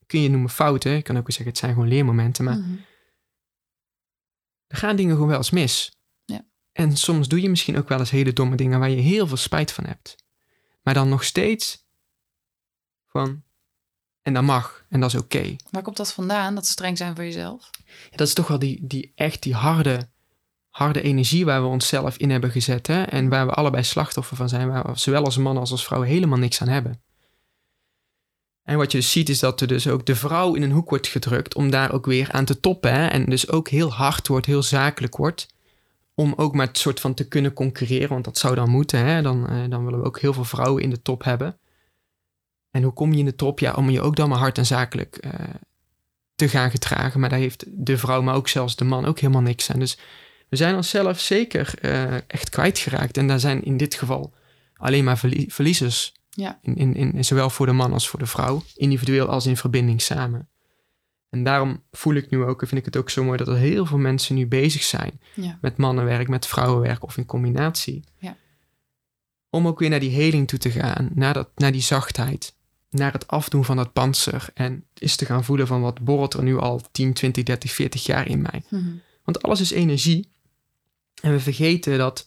kun je noemen fouten. Ik kan ook wel zeggen, het zijn gewoon leermomenten. Maar Mhm. er gaan dingen gewoon wel eens mis. Ja. En soms doe je misschien ook wel eens hele domme dingen waar je heel veel spijt van hebt. Maar dan nog steeds van, en dat mag, en dat is oké. Waar komt dat vandaan? Dat streng zijn voor jezelf? Ja, dat is toch wel die, die echt die harde, harde energie waar we onszelf in hebben gezet. Hè? En waar we allebei slachtoffer van zijn. Waar we zowel als man als als vrouw helemaal niks aan hebben. En wat je dus ziet is dat er dus ook de vrouw in een hoek wordt gedrukt om daar ook weer aan te toppen. Hè? En dus ook heel hard wordt, heel zakelijk wordt. Om ook maar het soort van te kunnen concurreren. Want dat zou dan moeten. Hè? Dan, eh, dan willen we ook heel veel vrouwen in de top hebben. En hoe kom je in de top? Ja, om je ook dan maar hard en zakelijk eh, te gaan gedragen. Maar daar heeft de vrouw, maar ook zelfs de man ook helemaal niks aan. Dus we zijn onszelf zeker eh, echt kwijtgeraakt. En daar zijn in dit geval alleen maar verlie- verliezers. Ja. In, in, in, zowel voor de man als voor de vrouw. Individueel als in verbinding samen. En daarom voel ik nu ook, en vind ik het ook zo mooi, dat er heel veel mensen nu bezig zijn Ja. met mannenwerk, met vrouwenwerk of in combinatie. Ja. Om ook weer naar die heling toe te gaan, naar, dat, naar die zachtheid, naar het afdoen van dat panzer en eens te gaan voelen van wat borrelt er nu al 10, 20, 30, 40 jaar in mij. Mhm. Want alles is energie. En we vergeten dat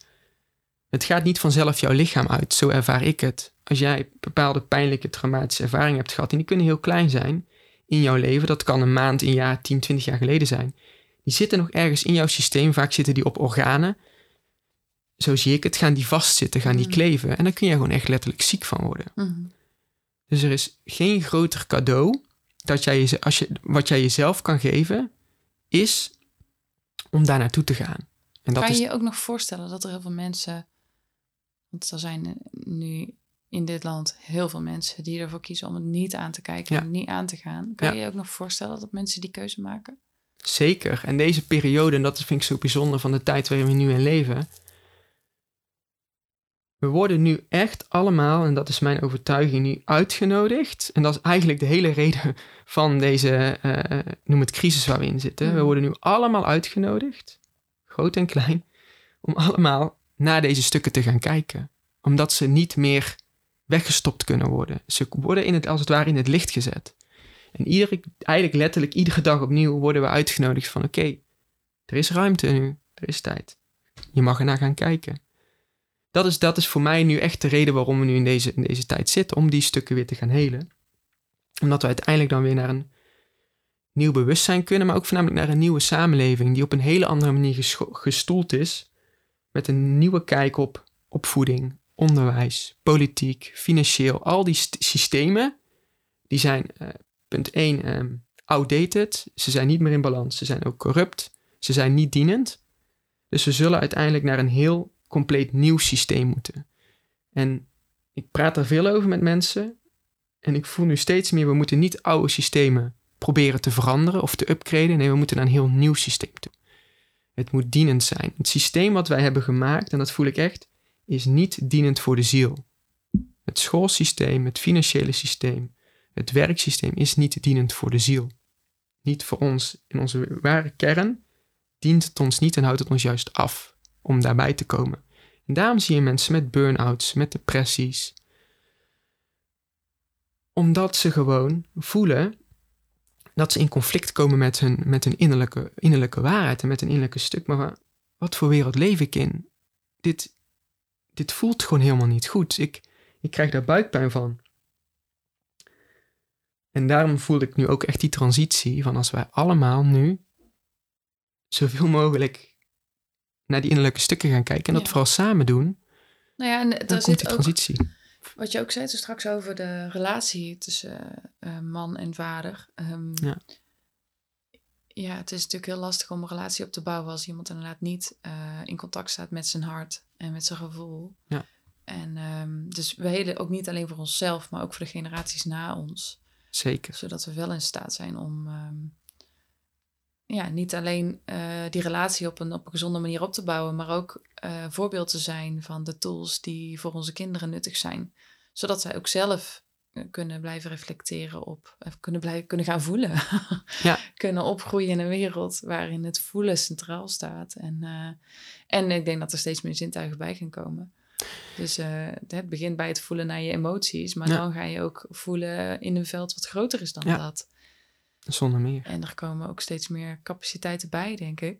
het gaat niet vanzelf jouw lichaam uit. Zo ervaar ik het. Als jij bepaalde pijnlijke, traumatische ervaringen hebt gehad, en die kunnen heel klein zijn in jouw leven, dat kan een maand, een jaar, 10, 20 jaar geleden zijn. Die zitten nog ergens in jouw systeem. Vaak zitten die op organen. Zo zie ik het. Gaan die vastzitten, gaan die Mm. kleven. En dan kun je gewoon echt letterlijk ziek van worden. Mhm. Dus er is geen groter cadeau dat jij je, als je, wat jij jezelf kan geven, is om daar naartoe te gaan. En dat kan je is je ook nog voorstellen dat er heel veel mensen... Want er zijn nu in dit land heel veel mensen die ervoor kiezen om het niet aan te kijken Ja. en niet aan te gaan. Kan Ja. je je ook nog voorstellen dat mensen die keuze maken? zeker. En deze periode, en dat vind ik zo bijzonder van de tijd waarin we nu in leven. We worden nu echt allemaal, en dat is mijn overtuiging, nu uitgenodigd. En dat is eigenlijk de hele reden van deze, eh, noem het crisis waar we in zitten. We Mhm. worden nu allemaal uitgenodigd, groot en klein, om allemaal naar deze stukken te gaan kijken. Omdat ze niet meer weggestopt kunnen worden. Ze worden in het, als het ware in het licht gezet. En iedere, eigenlijk letterlijk iedere dag opnieuw worden we uitgenodigd van oké, er is ruimte nu, er is tijd. Je mag ernaar gaan kijken. Dat is, dat is voor mij nu echt de reden waarom we nu in deze, in deze tijd zitten, om die stukken weer te gaan helen. Omdat we uiteindelijk dan weer naar een nieuw bewustzijn kunnen, maar ook voornamelijk naar een nieuwe samenleving die op een hele andere manier gestoeld is, met een nieuwe kijk op opvoeding, onderwijs, politiek, financieel, al die st- systemen, die zijn eh, punt 1 outdated. Ze zijn niet meer in balans. Ze zijn ook corrupt. Ze zijn niet dienend. Dus we zullen uiteindelijk naar een heel compleet nieuw systeem moeten. En ik praat daar veel over met mensen. En ik voel nu steeds meer, we moeten niet oude systemen proberen te veranderen of te upgraden. Nee, we moeten naar een heel nieuw systeem toe. Het moet dienend zijn. Het systeem wat wij hebben gemaakt, en dat voel ik echt, is niet dienend voor de ziel. Het schoolsysteem, het financiële systeem, het werksysteem is niet dienend voor de ziel. Niet voor ons. In onze ware kern dient het ons niet en houdt het ons juist af om daarbij te komen. En daarom zie je mensen met burn-outs, met depressies. Omdat ze gewoon voelen dat ze in conflict komen met hun, met hun innerlijke, innerlijke waarheid en met een innerlijke stuk. Maar wa- wat voor wereld leef ik in? Dit, dit voelt gewoon helemaal niet goed. Ik, ik krijg daar buikpijn van. En daarom voelde ik nu ook echt die transitie van als wij allemaal nu zoveel mogelijk naar die innerlijke stukken gaan kijken en dat Ja. vooral samen doen, Nou ja, en dan daar komt zit die ook transitie. Wat je ook zei toen straks over de relatie tussen eh, man en vader. Ehm, Ja. ja, het is natuurlijk heel lastig om een relatie op te bouwen als iemand inderdaad niet eh, in contact staat met zijn hart en met zijn gevoel. Ja. En ehm, dus we helen ook niet alleen voor onszelf, maar ook voor de generaties na ons. Zeker. Zodat we wel in staat zijn om ehm, ja, niet alleen eh, die relatie op een, op een gezonde manier op te bouwen, maar ook eh, voorbeeld te zijn van de tools die voor onze kinderen nuttig zijn. Zodat zij ook zelf eh, kunnen blijven reflecteren op, kunnen, blijven, kunnen gaan voelen. Ja. kunnen opgroeien in een wereld waarin het voelen centraal staat. En, en ik denk dat er steeds meer zintuigen bij gaan komen. Dus het begint bij het voelen naar je emoties, maar Ja. dan ga je ook voelen in een veld wat groter is dan Ja. dat. Zonder meer. En er komen ook steeds meer capaciteiten bij, denk ik.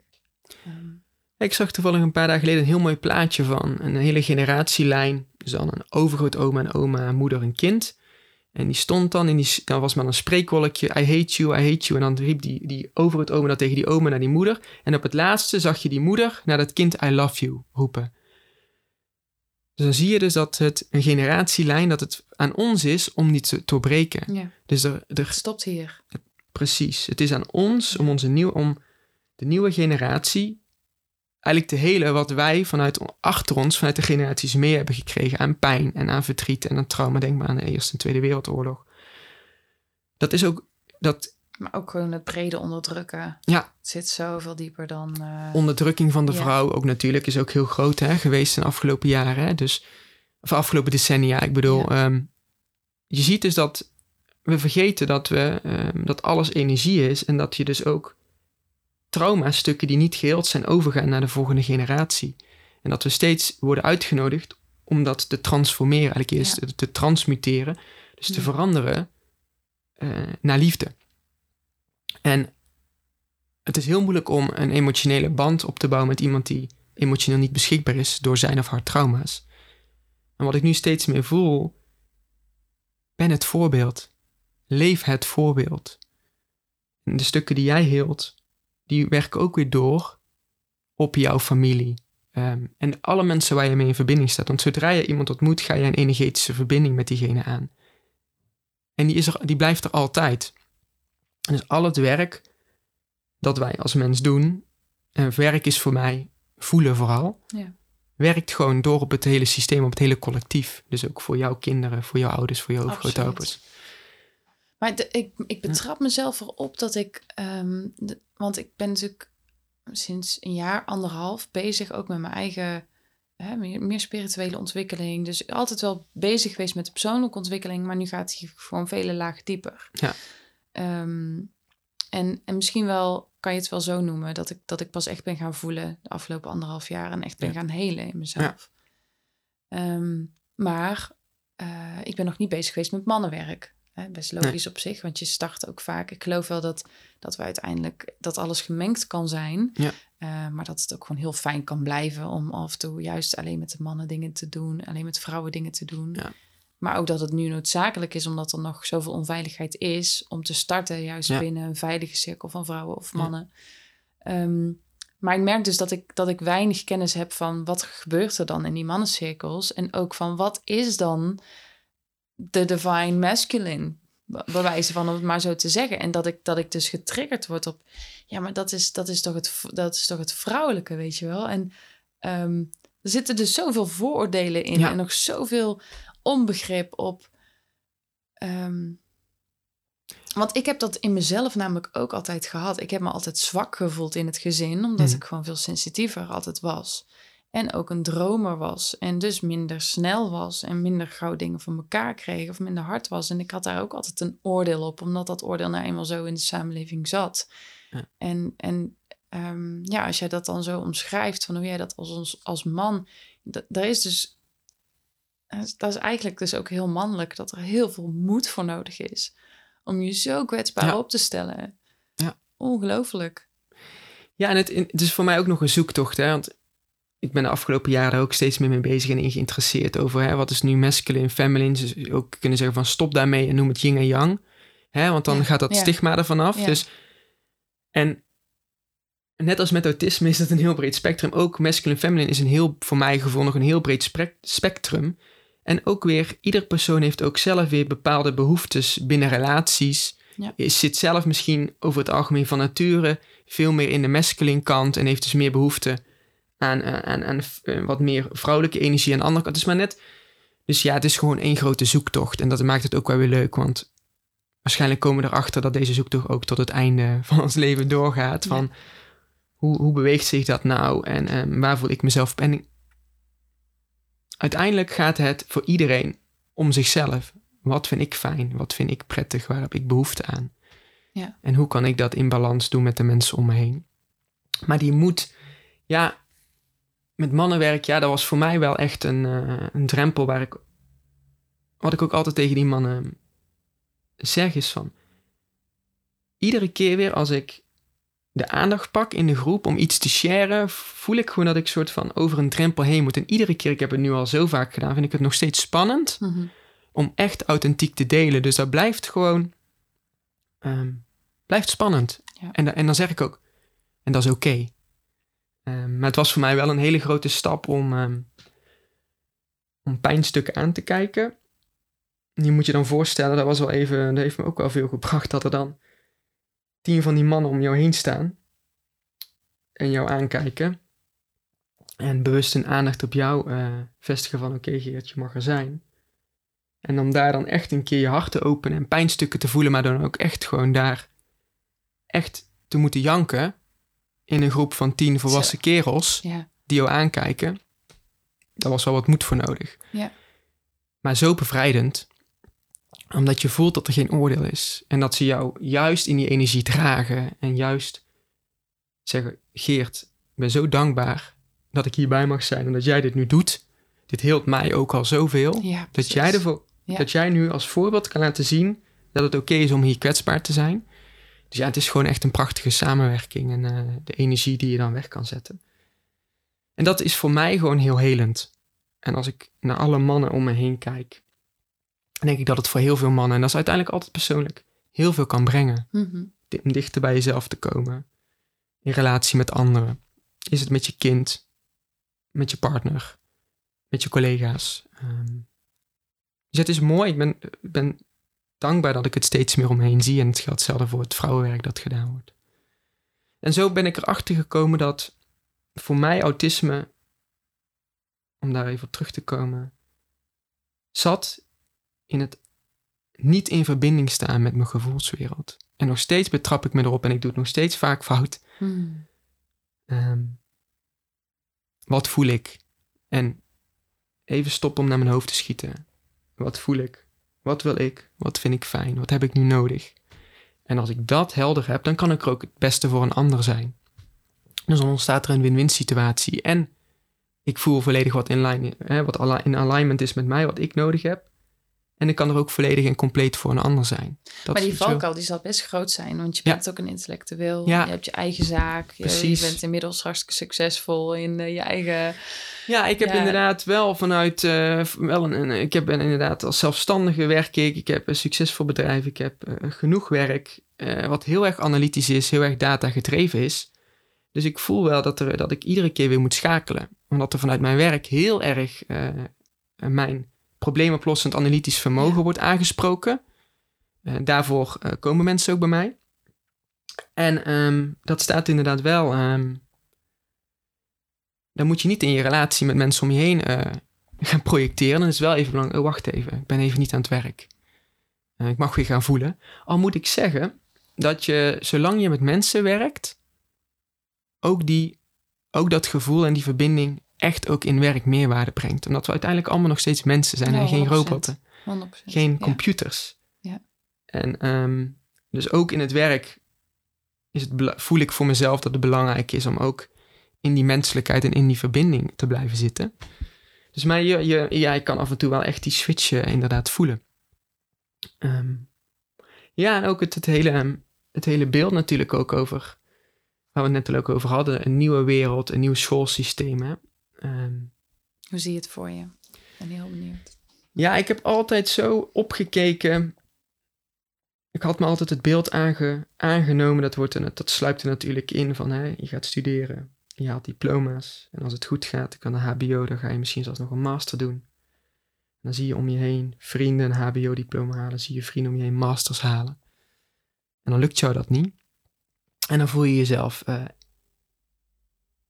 Ehm, Ik zag toevallig een paar dagen geleden een heel mooi plaatje van een hele generatielijn. Dus dan een overgrootoma en oma, moeder en kind. En die stond dan in die, dan was maar een spreekwolkje, I hate you, I hate you. En dan riep die, die overgrootoma dat tegen die oma naar die moeder. En op het laatste zag je die moeder naar dat kind I love you roepen. Dus dan zie je dus dat het een generatielijn, dat het aan ons is om die te doorbreken. ja, Dus er, er het stopt hier. Precies. Het is aan ons om onze nieuw, om de nieuwe generatie eigenlijk te helen wat wij vanuit achter ons, vanuit de generaties mee hebben gekregen aan pijn en aan verdriet en aan trauma. Denk maar aan de Eerste en Tweede Wereldoorlog. Dat is ook dat Maar ook gewoon het brede onderdrukken. Ja. Het zit zoveel dieper dan... eh, onderdrukking van de Ja. vrouw ook natuurlijk is ook heel groot hè, geweest in de afgelopen jaren. Hè? Dus, of afgelopen decennia. Ik bedoel, Ja. ehm, je ziet dus dat we vergeten dat, we, ehm, dat alles energie is en dat je dus ook traumastukken die niet geheeld zijn overgaan naar de volgende generatie. En dat we steeds worden uitgenodigd om dat te transformeren, eigenlijk eerst Ja. te, te transmuteren, dus te veranderen eh, naar liefde. En het is heel moeilijk om een emotionele band op te bouwen met iemand die emotioneel niet beschikbaar is door zijn of haar trauma's. En wat ik nu steeds meer voel, ben het voorbeeld. Leef het voorbeeld. En de stukken die jij hield, die werken ook weer door op jouw familie. Ehm, en alle mensen waar je mee in verbinding staat. Want zodra je iemand ontmoet, ga je een energetische verbinding met diegene aan. En die, is er, die blijft er altijd. En dus al het werk dat wij als mens doen, en werk is voor mij voelen vooral, Ja. werkt gewoon door op het hele systeem, op het hele collectief. Dus ook voor jouw kinderen, voor jouw ouders, voor jouw grootouders. Maar de- ik, ik betrap mezelf erop dat ik... ehm, de- want ik ben natuurlijk sinds een jaar, anderhalf bezig ook met mijn eigen... Hè, meer, meer spirituele ontwikkeling. Dus altijd wel bezig geweest met de persoonlijke ontwikkeling. Maar nu gaat hij gewoon vele lagen dieper. Ja. Ehm, en, en misschien wel kan je het wel zo noemen... Dat ik, dat ik pas echt ben gaan voelen de afgelopen anderhalf jaar... en echt ben Ja. gaan helen in mezelf. Ehm, maar eh, ik ben nog niet bezig geweest met mannenwerk. Hè, best logisch op zich, want je start ook vaak. Ik geloof wel dat, dat we uiteindelijk dat alles gemengd kan zijn. Ja. Eh, maar dat het ook gewoon heel fijn kan blijven om af en toe juist alleen met de mannen dingen te doen, alleen met vrouwen dingen te doen. Ja. Maar ook dat het nu noodzakelijk is, omdat er nog zoveel onveiligheid is, om te starten juist Ja. binnen een veilige cirkel van vrouwen of mannen. Ehm, maar ik merk dus dat ik, dat ik weinig kennis heb van wat gebeurt er dan in die mannencirkels. En ook van wat is dan de divine masculine, bij wijze van om het maar zo te zeggen. En dat ik, dat ik dus getriggerd word op, ja, maar dat is, dat is, toch, het, dat is toch het vrouwelijke, weet je wel. En ehm, er zitten dus zoveel vooroordelen in Ja. en nog zoveel onbegrip op. ehm, want ik heb dat in mezelf namelijk ook altijd gehad. Ik heb me altijd zwak gevoeld in het gezin, omdat Mhm. ik gewoon veel sensitiever altijd was. En ook een dromer was. En dus minder snel was. En minder gauw dingen van elkaar kreeg. Of minder hard was. En ik had daar ook altijd een oordeel op. Omdat dat oordeel nou eenmaal zo in de samenleving zat. Ja. En, en ehm, ja, als jij dat dan zo omschrijft. Van hoe jij dat als, ons, als man. Daar is dus. Dat is eigenlijk dus ook heel mannelijk. Dat er heel veel moed voor nodig is. Om je zo kwetsbaar Ja. op te stellen. Ja. Ongelooflijk. Ja, en het, het is voor mij ook nog een zoektocht. Hè? Want ik ben de afgelopen jaren ook steeds meer mee bezig en in geïnteresseerd over hè, wat is nu masculine, feminine. Dus ook kunnen zeggen van stop daarmee en noem het yin en yang. Hè? Want dan Ja, gaat dat ja. stigma ervan af. Ja. Dus, en net als met autisme is het een heel breed spectrum. Ook masculine, feminine is een heel, voor mijn gevoel nog een heel breed spectrum. En ook weer, ieder persoon heeft ook zelf weer bepaalde behoeftes binnen relaties. Is, zit zelf misschien over het algemeen van nature veel meer in de masculine kant en heeft dus meer behoefte aan, aan, aan, wat meer vrouwelijke energie aan de andere kant. Het is maar net. Dus ja, het is gewoon één grote zoektocht. En dat maakt het ook wel weer leuk, want waarschijnlijk komen we erachter dat deze zoektocht ook tot het einde van ons leven doorgaat. Ja. Van hoe, hoe beweegt zich dat nou en ehm, waar voel ik mezelf? En uiteindelijk gaat het voor iedereen om zichzelf. Wat vind ik fijn? Wat vind ik prettig? Waar heb ik behoefte aan? Ja. En hoe kan ik dat in balans doen met de mensen om me heen? Maar die moet, ja, met mannenwerk, ja, dat was voor mij wel echt een, eh, een drempel waar ik, wat ik ook altijd tegen die mannen zeg is van, iedere keer weer als ik de aandacht pak in de groep om iets te sharen, voel ik gewoon dat ik soort van over een drempel heen moet. En iedere keer, ik heb het nu al zo vaak gedaan, vind ik het nog steeds spannend Mhm. om echt authentiek te delen. Dus dat blijft gewoon, ehm, blijft spannend. Ja. En, en dan zeg ik ook, en dat is oké. Maar het was voor mij wel een hele grote stap om, ehm, om pijnstukken aan te kijken. Je moet je dan voorstellen, dat was wel even, dat heeft me ook wel veel gebracht, dat er dan tien van die mannen om jou heen staan en jou aankijken. En bewust hun aandacht op jou eh, vestigen van oké Geert, je mag er zijn. En om daar dan echt een keer je hart te openen en pijnstukken te voelen, maar dan ook echt gewoon daar echt te moeten janken in een groep van tien volwassen kerels Ja. die jou aankijken. Daar was wel wat moed voor nodig. Ja. Maar zo bevrijdend, omdat je voelt dat er geen oordeel is. En dat ze jou juist in die energie dragen en juist zeggen: Geert, ik ben zo dankbaar dat ik hierbij mag zijn en dat jij dit nu doet. Dit heelt mij ook al zoveel. Ja, Dat jij, ervoor, dat jij nu als voorbeeld kan laten zien dat het oké is om hier kwetsbaar te zijn. Dus ja, het is gewoon echt een prachtige samenwerking en eh, de energie die je dan weg kan zetten. En dat is voor mij gewoon heel helend. En als ik naar alle mannen om me heen kijk, denk ik dat het voor heel veel mannen, en dat is uiteindelijk altijd persoonlijk, heel veel kan brengen. Mhm. Om dichter bij jezelf te komen. In relatie met anderen. Is het met je kind, met je partner, met je collega's. Ehm, dus het is mooi. Ik ben, ik ben dankbaar dat ik het steeds meer omheen zie. En het geldt hetzelfde voor het vrouwenwerk dat gedaan wordt. En zo ben ik erachter gekomen dat voor mij autisme, om daar even op terug te komen, zat in het niet in verbinding staan met mijn gevoelswereld. En nog steeds betrap ik me erop en ik doe het nog steeds vaak fout. Mhm. Ehm, wat voel ik? En even stoppen om naar mijn hoofd te schieten. Wat voel ik? Wat wil ik? Wat vind ik fijn? Wat heb ik nu nodig? En als ik dat helder heb, dan kan ik er ook het beste voor een ander zijn. Dus dan ontstaat er een win-win situatie. En ik voel volledig wat in, line, hè, wat in alignment is met mij, wat ik nodig heb. En ik kan er ook volledig en compleet voor een ander zijn. Dat maar die valkuil die zal best groot zijn, want je Ja. bent ook een intellectueel. Ja. Je hebt je eigen zaak. Je, bent inmiddels hartstikke succesvol in eh, je eigen... Ja, ik heb Ja. inderdaad wel vanuit. eh, wel een, een- ik heb ben inderdaad als zelfstandige werk ik. Ik heb een succesvol bedrijf. Ik heb eh, genoeg werk. wat heel erg analytisch is, heel erg data gedreven is. Dus ik voel wel dat, er, dat ik iedere keer weer moet schakelen. Omdat er vanuit mijn werk heel erg mijn probleemoplossend analytisch vermogen Ja. wordt aangesproken. Eh, daarvoor eh, komen mensen ook bij mij. En ehm, dat staat inderdaad wel. ehm, dan moet je niet in je relatie met mensen om je heen eh, gaan projecteren. Dan is het wel even belangrijk. Oh, wacht even. Ik ben even niet aan het werk. Ik mag weer gaan voelen. Al moet ik zeggen dat je, zolang je met mensen werkt, ook, die, ook dat gevoel en die verbinding echt ook in werk meerwaarde brengt. Omdat we uiteindelijk allemaal nog steeds mensen zijn Ja, en geen 100%. robotten 100%. geen ja. computers. Ja. En ehm, dus ook in het werk is het, voel ik voor mezelf dat het belangrijk is om ook in die menselijkheid en in die verbinding te blijven zitten. Dus maar je, je, ja, ik kan af en toe wel echt die switch eh, inderdaad voelen. Ehm, ja, en ook het, het, hele, ehm, het hele beeld natuurlijk ook over, waar we het net ook over hadden, een nieuwe wereld, een nieuw schoolsysteem. Hè? Ehm, Hoe zie je het voor je? Ik ben heel benieuwd. Ja, ik heb altijd zo opgekeken. Ik had me altijd het beeld aange, aangenomen. Dat, wordt dat sluipt er natuurlijk in van hè, je gaat studeren. Je haalt diploma's. En als het goed gaat, dan kan de HBO, dan ga je misschien zelfs nog een master doen. En dan zie je om je heen vrienden een HBO-diploma halen. Zie je vrienden om je heen masters halen. En dan lukt jou dat niet. En dan voel je jezelf. eh,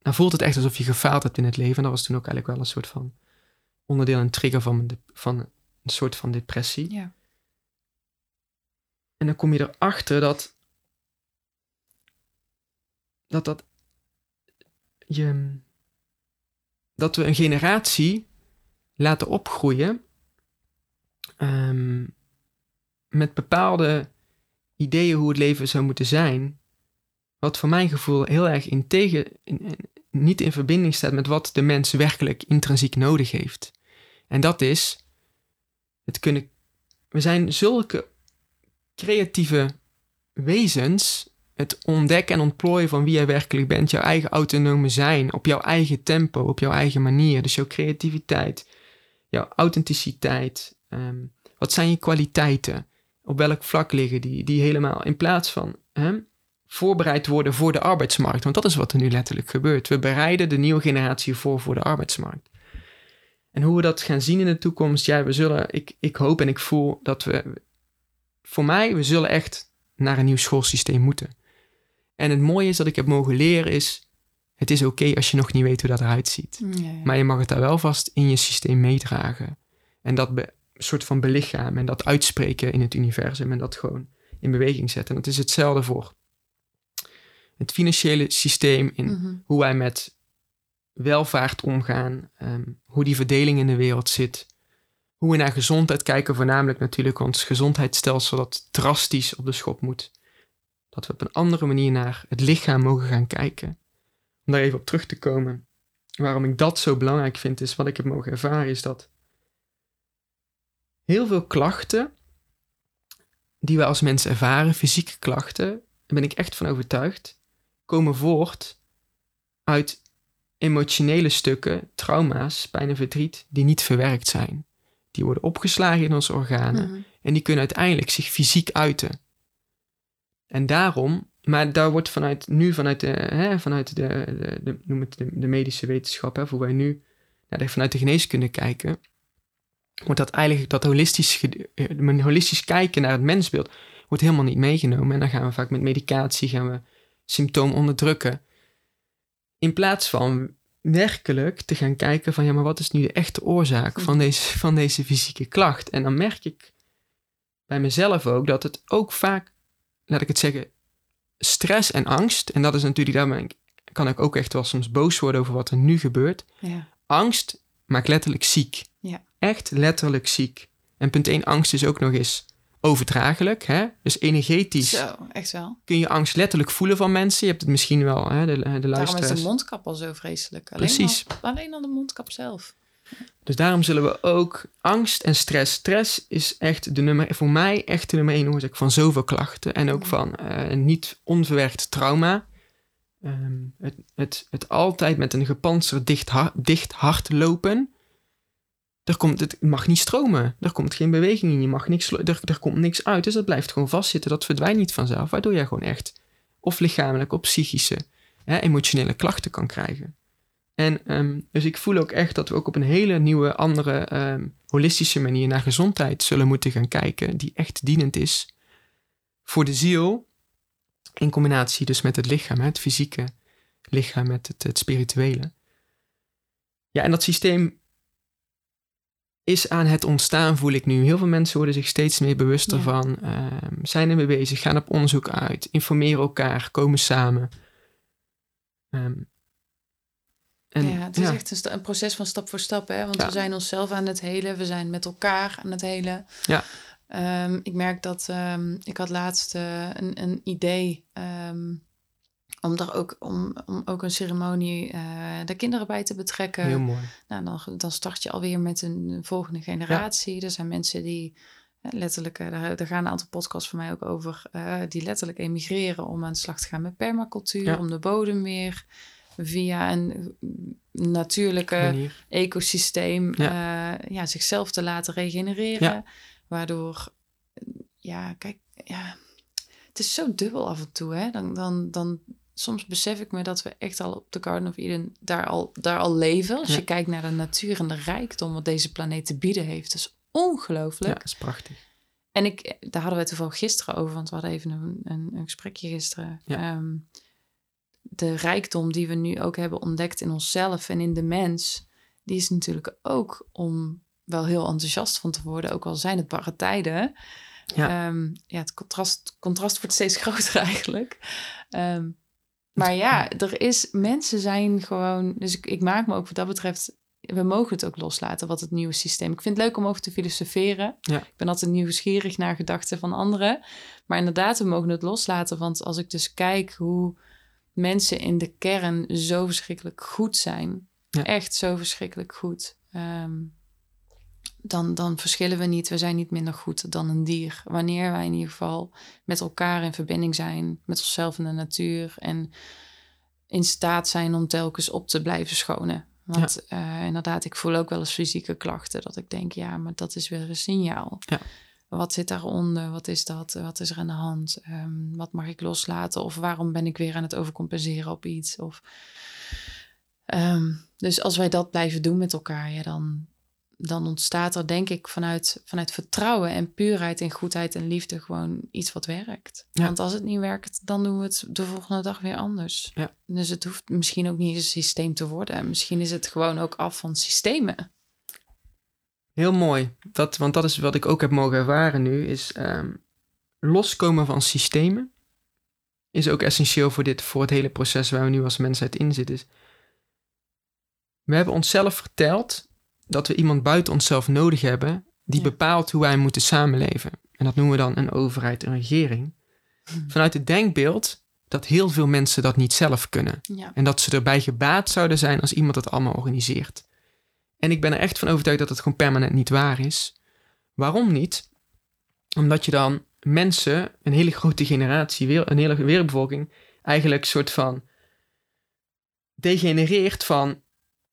dan voelt het echt alsof je gefaald hebt in het leven. En dat was toen ook eigenlijk wel een soort van onderdeel en trigger van, de- van een soort van depressie. Ja. En dan kom je erachter dat dat dat je dat we een generatie laten opgroeien ehm, met bepaalde ideeën hoe het leven zou moeten zijn, wat voor mijn gevoel heel erg in tegen, in- in- niet in verbinding staat met wat de mens werkelijk intrinsiek nodig heeft. En dat is het kunnen. We zijn zulke creatieve wezens. Het ontdekken en ontplooien van wie jij werkelijk bent. Jouw eigen autonome zijn. Op jouw eigen tempo. Op jouw eigen manier. Dus jouw creativiteit. Jouw authenticiteit. ehm, wat zijn je kwaliteiten? Op welk vlak liggen die? Die helemaal in plaats van hè, voorbereid worden voor de arbeidsmarkt. Want dat is wat er nu letterlijk gebeurt. We bereiden de nieuwe generatie voor voor de arbeidsmarkt. En hoe we dat gaan zien in de toekomst, ja, we zullen, ik, ik hoop en ik voel dat we, voor mij, we zullen echt naar een nieuw schoolsysteem moeten. En het mooie is dat ik heb mogen leren is, het is oké als je nog niet weet hoe dat eruit ziet. Ja, ja. Maar je mag het daar wel vast in je systeem meedragen. En dat be, soort van belichamen en dat uitspreken in het universum en dat gewoon in beweging zetten. En dat is hetzelfde voor het financiële systeem, in Mhm. hoe wij met welvaart omgaan, ehm, hoe die verdeling in de wereld zit, hoe we naar gezondheid kijken, voornamelijk natuurlijk ons gezondheidsstelsel dat drastisch op de schop moet. Dat we op een andere manier naar het lichaam mogen gaan kijken. Om daar even op terug te komen. Waarom ik dat zo belangrijk vind, is wat ik heb mogen ervaren, is dat heel veel klachten die we als mensen ervaren, fysieke klachten, daar ben ik echt van overtuigd, komen voort uit emotionele stukken, trauma's, pijn en verdriet, die niet verwerkt zijn. Die worden opgeslagen in onze organen Mhm. en die kunnen uiteindelijk zich fysiek uiten. En daarom, maar daar wordt vanuit nu, vanuit de, hè, vanuit de, de, de, noem het de, de medische wetenschap, hè, hoe wij nu naar de, vanuit de geneeskunde kijken, wordt dat eigenlijk dat holistisch, eh, holistisch kijken naar het mensbeeld, wordt helemaal niet meegenomen. En dan gaan we vaak met medicatie, gaan we symptoom onderdrukken. In plaats van werkelijk te gaan kijken van ja, maar wat is nu de echte oorzaak van deze, van deze fysieke klacht? En dan merk ik bij mezelf ook dat het ook vaak, laat ik het zeggen, stress en angst, en dat is natuurlijk, daar ben ik, kan ik ook echt wel soms boos worden over wat er nu gebeurt. Ja. Angst maakt letterlijk ziek. Ja. Echt letterlijk ziek. En punt 1, angst is ook nog eens overdraaglijk. Hè? Dus energetisch Zo, echt wel. kun je angst letterlijk voelen van mensen. Je hebt het misschien wel, hè, de, de Daarom is luisteraars. de mondkap al zo vreselijk. Alleen Precies. Al, alleen al de mondkap zelf. Dus daarom zullen we ook angst en stress. Stress is echt de nummer, voor mij echt de nummer één oorzaak van zoveel klachten. En ook van eh, niet onverwerkt trauma. Ehm, het, het, het altijd met een gepantserd dicht, dicht hart lopen. Er komt, het mag niet stromen. Er komt geen beweging in. Je mag niks, er, komt niks uit. Dus dat blijft gewoon vastzitten. Dat verdwijnt niet vanzelf. Waardoor jij gewoon echt of lichamelijk of psychische, hè, emotionele klachten kan krijgen. En ehm, dus ik voel ook echt dat we ook op een hele nieuwe, andere, ehm, holistische manier naar gezondheid zullen moeten gaan kijken, die echt dienend is voor de ziel, in combinatie dus met het lichaam, het fysieke lichaam met het spirituele. Ja, en dat systeem is aan het ontstaan, voel ik nu. Heel veel mensen worden zich steeds meer bewust Ja. ervan, ehm, zijn ermee bezig, gaan op onderzoek uit, informeren elkaar, komen samen. Ehm, en, ja, het is echt een, een proces van stap voor stap. Hè? Want Ja. we zijn onszelf aan het helen. We zijn met elkaar aan het helen. Ja. Ehm, ik merk dat... ik had laatst eh, een, een idee... ehm, om, daar ook, om, om ook een ceremonie eh de kinderen bij te betrekken. Heel mooi. Nou, dan, dan start je alweer met een volgende generatie. Er zijn mensen die eh, letterlijk, eh, daar, daar gaan een aantal podcasts van mij ook over, eh, die letterlijk emigreren om aan de slag te gaan met permacultuur, Ja. om de bodem weer via een eh, natuurlijke Manier. ecosysteem ja. ja, zichzelf te laten regenereren. Ja. Waardoor, ja, kijk, ja, het is zo dubbel af en toe. Hè? Dan, dan, dan, soms besef ik me dat we echt al op de Garden of Eden daar al, daar al leven. Als Ja. je kijkt naar de natuur en de rijkdom wat deze planeet te bieden heeft. Dat is ongelooflijk. Ja, dat is prachtig. En ik, daar hadden we het toevallig gisteren over, want we hadden even een, een, een gesprekje gisteren. Ja. Ehm, de rijkdom die we nu ook hebben ontdekt in onszelf en in de mens, die is natuurlijk ook om wel heel enthousiast van te worden, ook al zijn het barre tijden. Ja. Ehm, ja het contrast, contrast wordt steeds groter eigenlijk. Ehm, maar ja, er is, mensen zijn gewoon, dus ik, ik maak me ook wat dat betreft, we mogen het ook loslaten wat het nieuwe systeem. Ik vind het leuk om over te filosoferen. Ja. Ik ben altijd nieuwsgierig naar gedachten van anderen. Maar inderdaad, we mogen het loslaten. Want als ik dus kijk hoe mensen in de kern zo verschrikkelijk goed zijn. Ja. Echt zo verschrikkelijk goed. ehm, dan, dan verschillen we niet. We zijn niet minder goed dan een dier. Wanneer wij in ieder geval met elkaar in verbinding zijn. Met onszelf en de natuur. En in staat zijn om telkens op te blijven schonen. Want eh, inderdaad, ik voel ook wel eens fysieke klachten. Dat ik denk, ja, maar dat is weer een signaal. Ja. Wat zit daaronder? Wat is dat? Wat is er aan de hand? Ehm, wat mag ik loslaten? Of waarom ben ik weer aan het overcompenseren op iets? Of, Ehm, dus als wij dat blijven doen met elkaar, ja, dan, dan ontstaat er denk ik vanuit, vanuit vertrouwen en puurheid en goedheid en liefde gewoon iets wat werkt. Ja. Want als het niet werkt, dan doen we het de volgende dag weer anders. Ja. Dus het hoeft misschien ook niet een systeem te worden. Misschien is het gewoon ook af van systemen. Heel mooi. Dat, want dat is wat ik ook heb mogen ervaren nu. Is ehm, loskomen van systemen. Is ook essentieel voor, dit, voor het hele proces waar we nu als mensheid in zitten. We hebben onszelf verteld dat we iemand buiten onszelf nodig hebben. Die Ja. bepaalt hoe wij moeten samenleven. En dat noemen we dan een overheid, een regering. Hmm. Vanuit het denkbeeld dat heel veel mensen dat niet zelf kunnen. Ja. En dat ze erbij gebaat zouden zijn als iemand dat allemaal organiseert. En ik ben er echt van overtuigd dat het gewoon permanent niet waar is. Waarom niet? Omdat je dan mensen, een hele grote generatie, weer- een hele wereldbevolking, eigenlijk een soort van degenereert van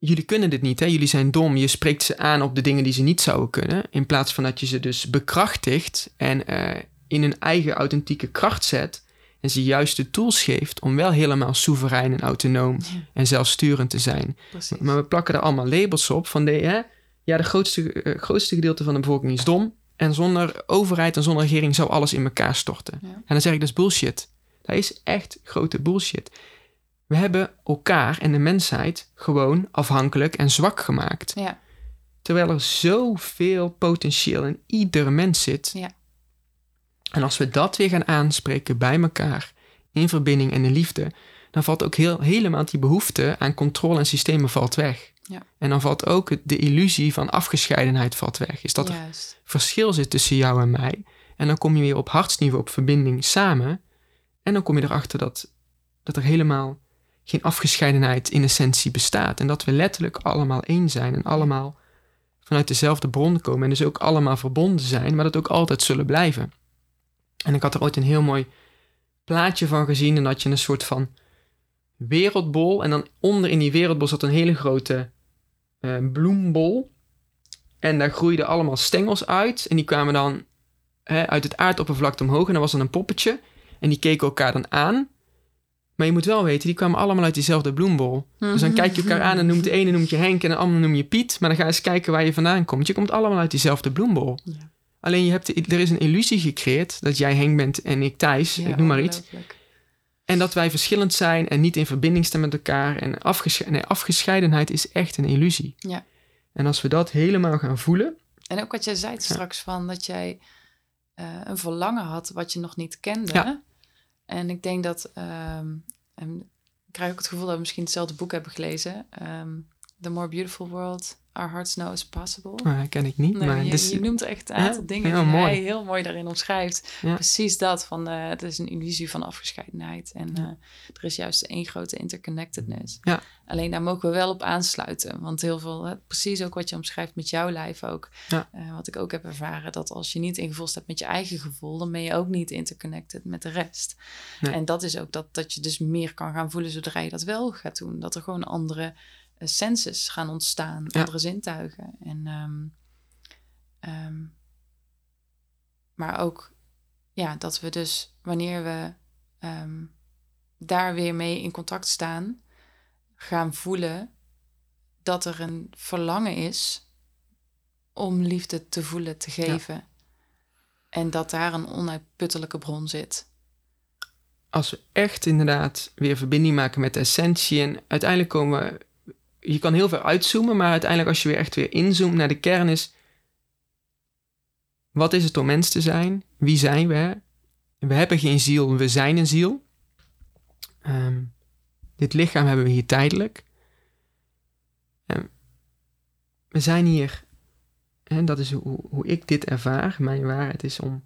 jullie kunnen dit niet, hè? jullie zijn dom. Je spreekt ze aan op de dingen die ze niet zouden kunnen, in plaats van dat je ze dus bekrachtigt en eh, in hun eigen authentieke kracht zet en ze juist de tools geeft om wel helemaal soeverein en autonoom Ja. en zelfsturend te zijn. Precies. Maar we plakken er allemaal labels op van de, hè, ja, de grootste, eh, grootste gedeelte van de bevolking is dom. En zonder overheid en zonder regering zou alles in elkaar storten. Ja. En dan zeg ik, dat is bullshit. Dat is echt grote bullshit. We hebben elkaar en de mensheid gewoon afhankelijk en zwak gemaakt. Ja. Terwijl er zoveel potentieel in iedere mens zit. Ja. En als we dat weer gaan aanspreken bij elkaar, in verbinding en in liefde, dan valt ook heel, helemaal die behoefte aan controle en systemen valt weg. Ja. En dan valt ook de illusie van afgescheidenheid valt weg. Is dat er verschil zit tussen jou en mij. En dan kom je weer op hartsniveau, op verbinding samen. En dan kom je erachter dat, dat er helemaal geen afgescheidenheid in essentie bestaat. En dat we letterlijk allemaal één zijn en allemaal vanuit dezelfde bron komen. En dus ook allemaal verbonden zijn, maar dat ook altijd zullen blijven. En ik had er ooit een heel mooi plaatje van gezien. En dat je een soort van wereldbol. En dan onder in die wereldbol zat een hele grote eh, bloembol. En daar groeiden allemaal stengels uit. En die kwamen dan hè, uit het aardoppervlakte omhoog. En dan was er een poppetje. En die keken elkaar dan aan. Maar je moet wel weten, die kwamen allemaal uit diezelfde bloembol. Dus dan kijk je elkaar aan en noemt de ene noemt je Henk en de andere noem je Piet. Maar dan ga je eens kijken waar je vandaan komt. Je komt allemaal uit diezelfde bloembol. Ja. Alleen je hebt de- er is een illusie gecreëerd dat jij Henk bent en ik Thijs, Ja, ik noem maar iets. En dat wij verschillend zijn en niet in verbinding staan met elkaar. En afgesche- nee, afgescheidenheid is echt een illusie. Ja. En als we dat helemaal gaan voelen, En ook wat jij zei straks van dat jij eh, een verlangen had wat je nog niet kende. En ik denk dat, ehm, en ik krijg ook het gevoel dat we misschien hetzelfde boek hebben gelezen. ehm, The More Beautiful World Our Hearts Know Is Possible. nou, dat ken ik niet. Nee, maar je, dus, je noemt echt een aantal dingen Ja, die mooi. hij heel mooi daarin omschrijft. Ja. Precies dat, van eh, het is een illusie van afgescheidenheid. En Ja. eh, er is juist één grote interconnectedness. Ja. Alleen daar mogen we wel op aansluiten. Want heel veel, hè, precies ook wat je omschrijft met jouw lijf ook. Eh, wat ik ook heb ervaren, dat als je niet in gevoel staat met je eigen gevoel, dan ben je ook niet interconnected met de rest. Nee. En dat is ook dat, dat je dus meer kan gaan voelen zodra je dat wel gaat doen. Dat er gewoon andere senses gaan ontstaan, Ja. andere zintuigen. En, ehm, ehm, maar ook ja, dat we dus wanneer we ehm, daar weer mee in contact staan, gaan voelen dat er een verlangen is om liefde te voelen, te geven. En dat daar een onuitputtelijke bron zit. als we echt inderdaad weer verbinding maken met de essentie en uiteindelijk komen we, je kan heel ver uitzoomen, maar uiteindelijk als je weer echt weer inzoomt naar de kern is, wat is het om mens te zijn? Wie zijn we? We hebben geen ziel, we zijn een ziel. Ehm, dit lichaam hebben we hier tijdelijk. We zijn hier, en dat is hoe, hoe ik dit ervaar, mijn waarheid is om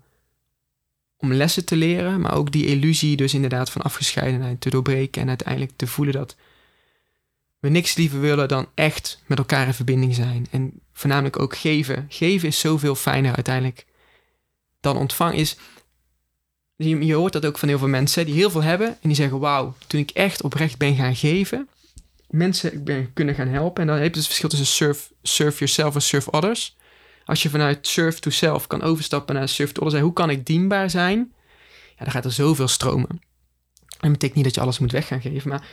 om lessen te leren, maar ook die illusie dus inderdaad van afgescheidenheid te doorbreken en uiteindelijk te voelen dat we niks liever willen dan echt met elkaar in verbinding zijn. En voornamelijk ook geven. Geven is zoveel fijner uiteindelijk dan ontvang is. Je, je hoort dat ook van heel veel mensen die heel veel hebben en die zeggen: Wauw, toen ik echt oprecht ben gaan geven, mensen ben, kunnen gaan helpen. En dan heb je dus het verschil tussen serve, yourself en serve others. Als je vanuit serve to self kan overstappen naar serve to others, hoe kan ik dienbaar zijn? Ja, dan gaat er zoveel stromen. En dat betekent niet dat je alles moet weg gaan geven, maar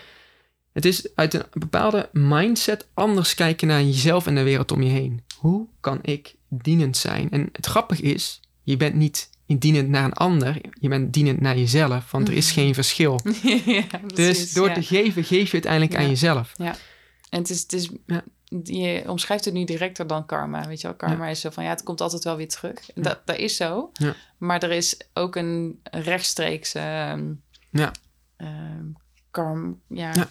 het is uit een bepaalde mindset anders kijken naar jezelf en de wereld om je heen. Hoe kan ik dienend zijn? En het grappige is, je bent niet dienend naar een ander, je bent dienend naar jezelf, want er is geen verschil. ja, Dus door ja. te geven, geef je uiteindelijk Ja. aan jezelf. En het is, het is Ja. je omschrijft het nu directer dan karma. Weet je wel, karma is zo van ja, het komt altijd wel weer terug. Ja. Dat, dat is zo. Ja. Maar er is ook een rechtstreeks ehm, Ja. ehm, karm, ja, Ja.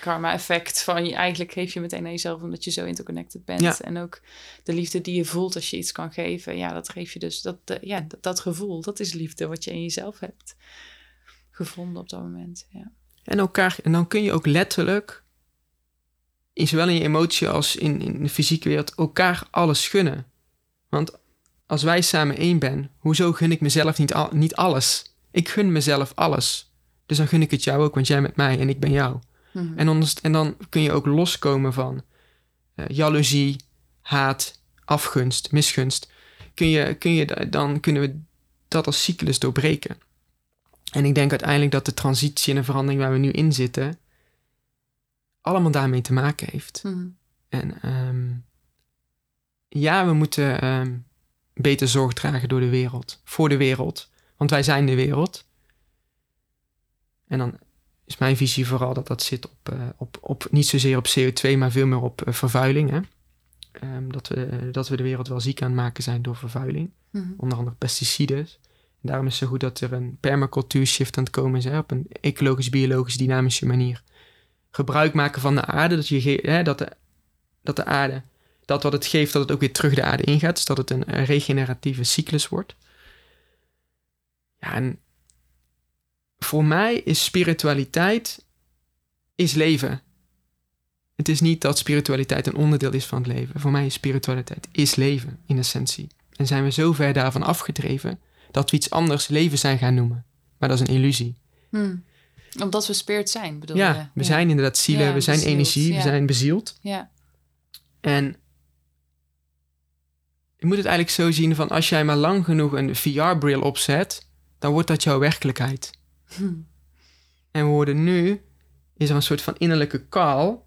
Karma-effect van je eigenlijk geef je meteen aan jezelf omdat je zo interconnected bent. Ja. En ook de liefde die je voelt als je iets kan geven. Ja, dat geef je dus. Dat, ja, dat, dat gevoel, dat is liefde wat je in jezelf hebt gevonden op dat moment. Ja. En, elkaar, en dan kun je ook letterlijk, in, zowel in je emotie als in, in de fysieke wereld, elkaar alles gunnen. Want als wij samen één ben, hoezo gun ik mezelf niet, al, niet alles? Ik gun mezelf alles. Dus dan gun ik het jou ook, want jij bent mij en ik ben jou. Mhm. En, dan, en dan kun je ook loskomen van eh, jaloezie, haat, afgunst, misgunst. Kun je, kun je, da- dan kunnen we dat als cyclus doorbreken. En ik denk uiteindelijk dat de transitie en de verandering waar we nu in zitten, allemaal daarmee te maken heeft. Mhm. En ehm, ja, we moeten ehm, beter zorg dragen door de wereld, voor de wereld. Want wij zijn de wereld. En dan is mijn visie vooral dat dat zit op, eh, op, op niet zozeer op CO2, maar veel meer op eh, vervuiling. Hè? Ehm, dat, we, dat we de wereld wel ziek aan het maken zijn door vervuiling. Mhm. Onder andere pesticiden. En daarom is het zo goed dat er een permacultuur shift aan het komen is. Hè? Op een ecologisch, biologisch, dynamische manier. Gebruik maken van de aarde. Dat, je hè, dat, de, dat de aarde, dat wat het geeft, dat het ook weer terug de aarde ingaat. Dus dat het een regeneratieve cyclus wordt. Ja, en voor mij is spiritualiteit is leven. Het is niet dat spiritualiteit een onderdeel is van het leven. Voor mij is spiritualiteit is leven in essentie. En zijn we zo ver daarvan afgedreven dat we iets anders leven zijn gaan noemen. Maar dat is een illusie. Mhm. Omdat we spirit zijn, bedoel ja, je? we zijn inderdaad zielen, Ja, we zijn bezield, energie, we ja. zijn bezield. Ja. En je moet het eigenlijk zo zien van als jij maar lang genoeg een VR-bril opzet, dan wordt dat jouw werkelijkheid. Hm. En we worden nu, is er een soort van innerlijke call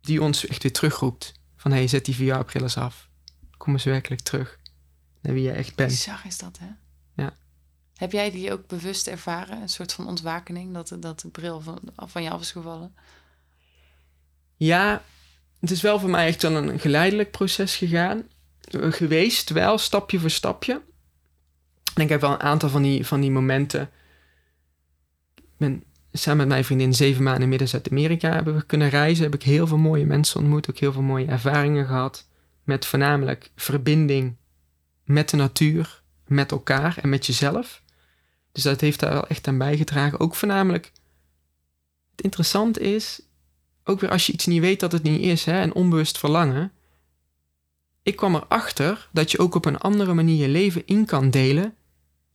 die ons echt weer terugroept. Van hé, hey, zet die VR-bril eens af. Kom eens werkelijk terug naar wie je echt bent. Bizar is dat, hè? Ja. Heb jij die ook bewust ervaren? Een soort van ontwakening, dat de, dat de bril van, van je af is gevallen? Ja, het is wel voor mij echt wel een geleidelijk proces gegaan. Eh, Geweest, wel, stapje voor stapje. En ik heb wel een aantal van die, van die momenten. Ben samen met mijn vriendin zeven maanden midden Zuid-Amerika hebben we kunnen reizen. Heb ik heel veel mooie mensen ontmoet. Ook heel veel mooie ervaringen gehad. Met voornamelijk verbinding met de natuur, met elkaar en met jezelf. Dus dat heeft daar wel echt aan bijgedragen. Ook voornamelijk, het interessante is, ook weer als je iets niet weet dat het niet is, hè, een onbewust verlangen. Ik kwam erachter dat je ook op een andere manier je leven in kan delen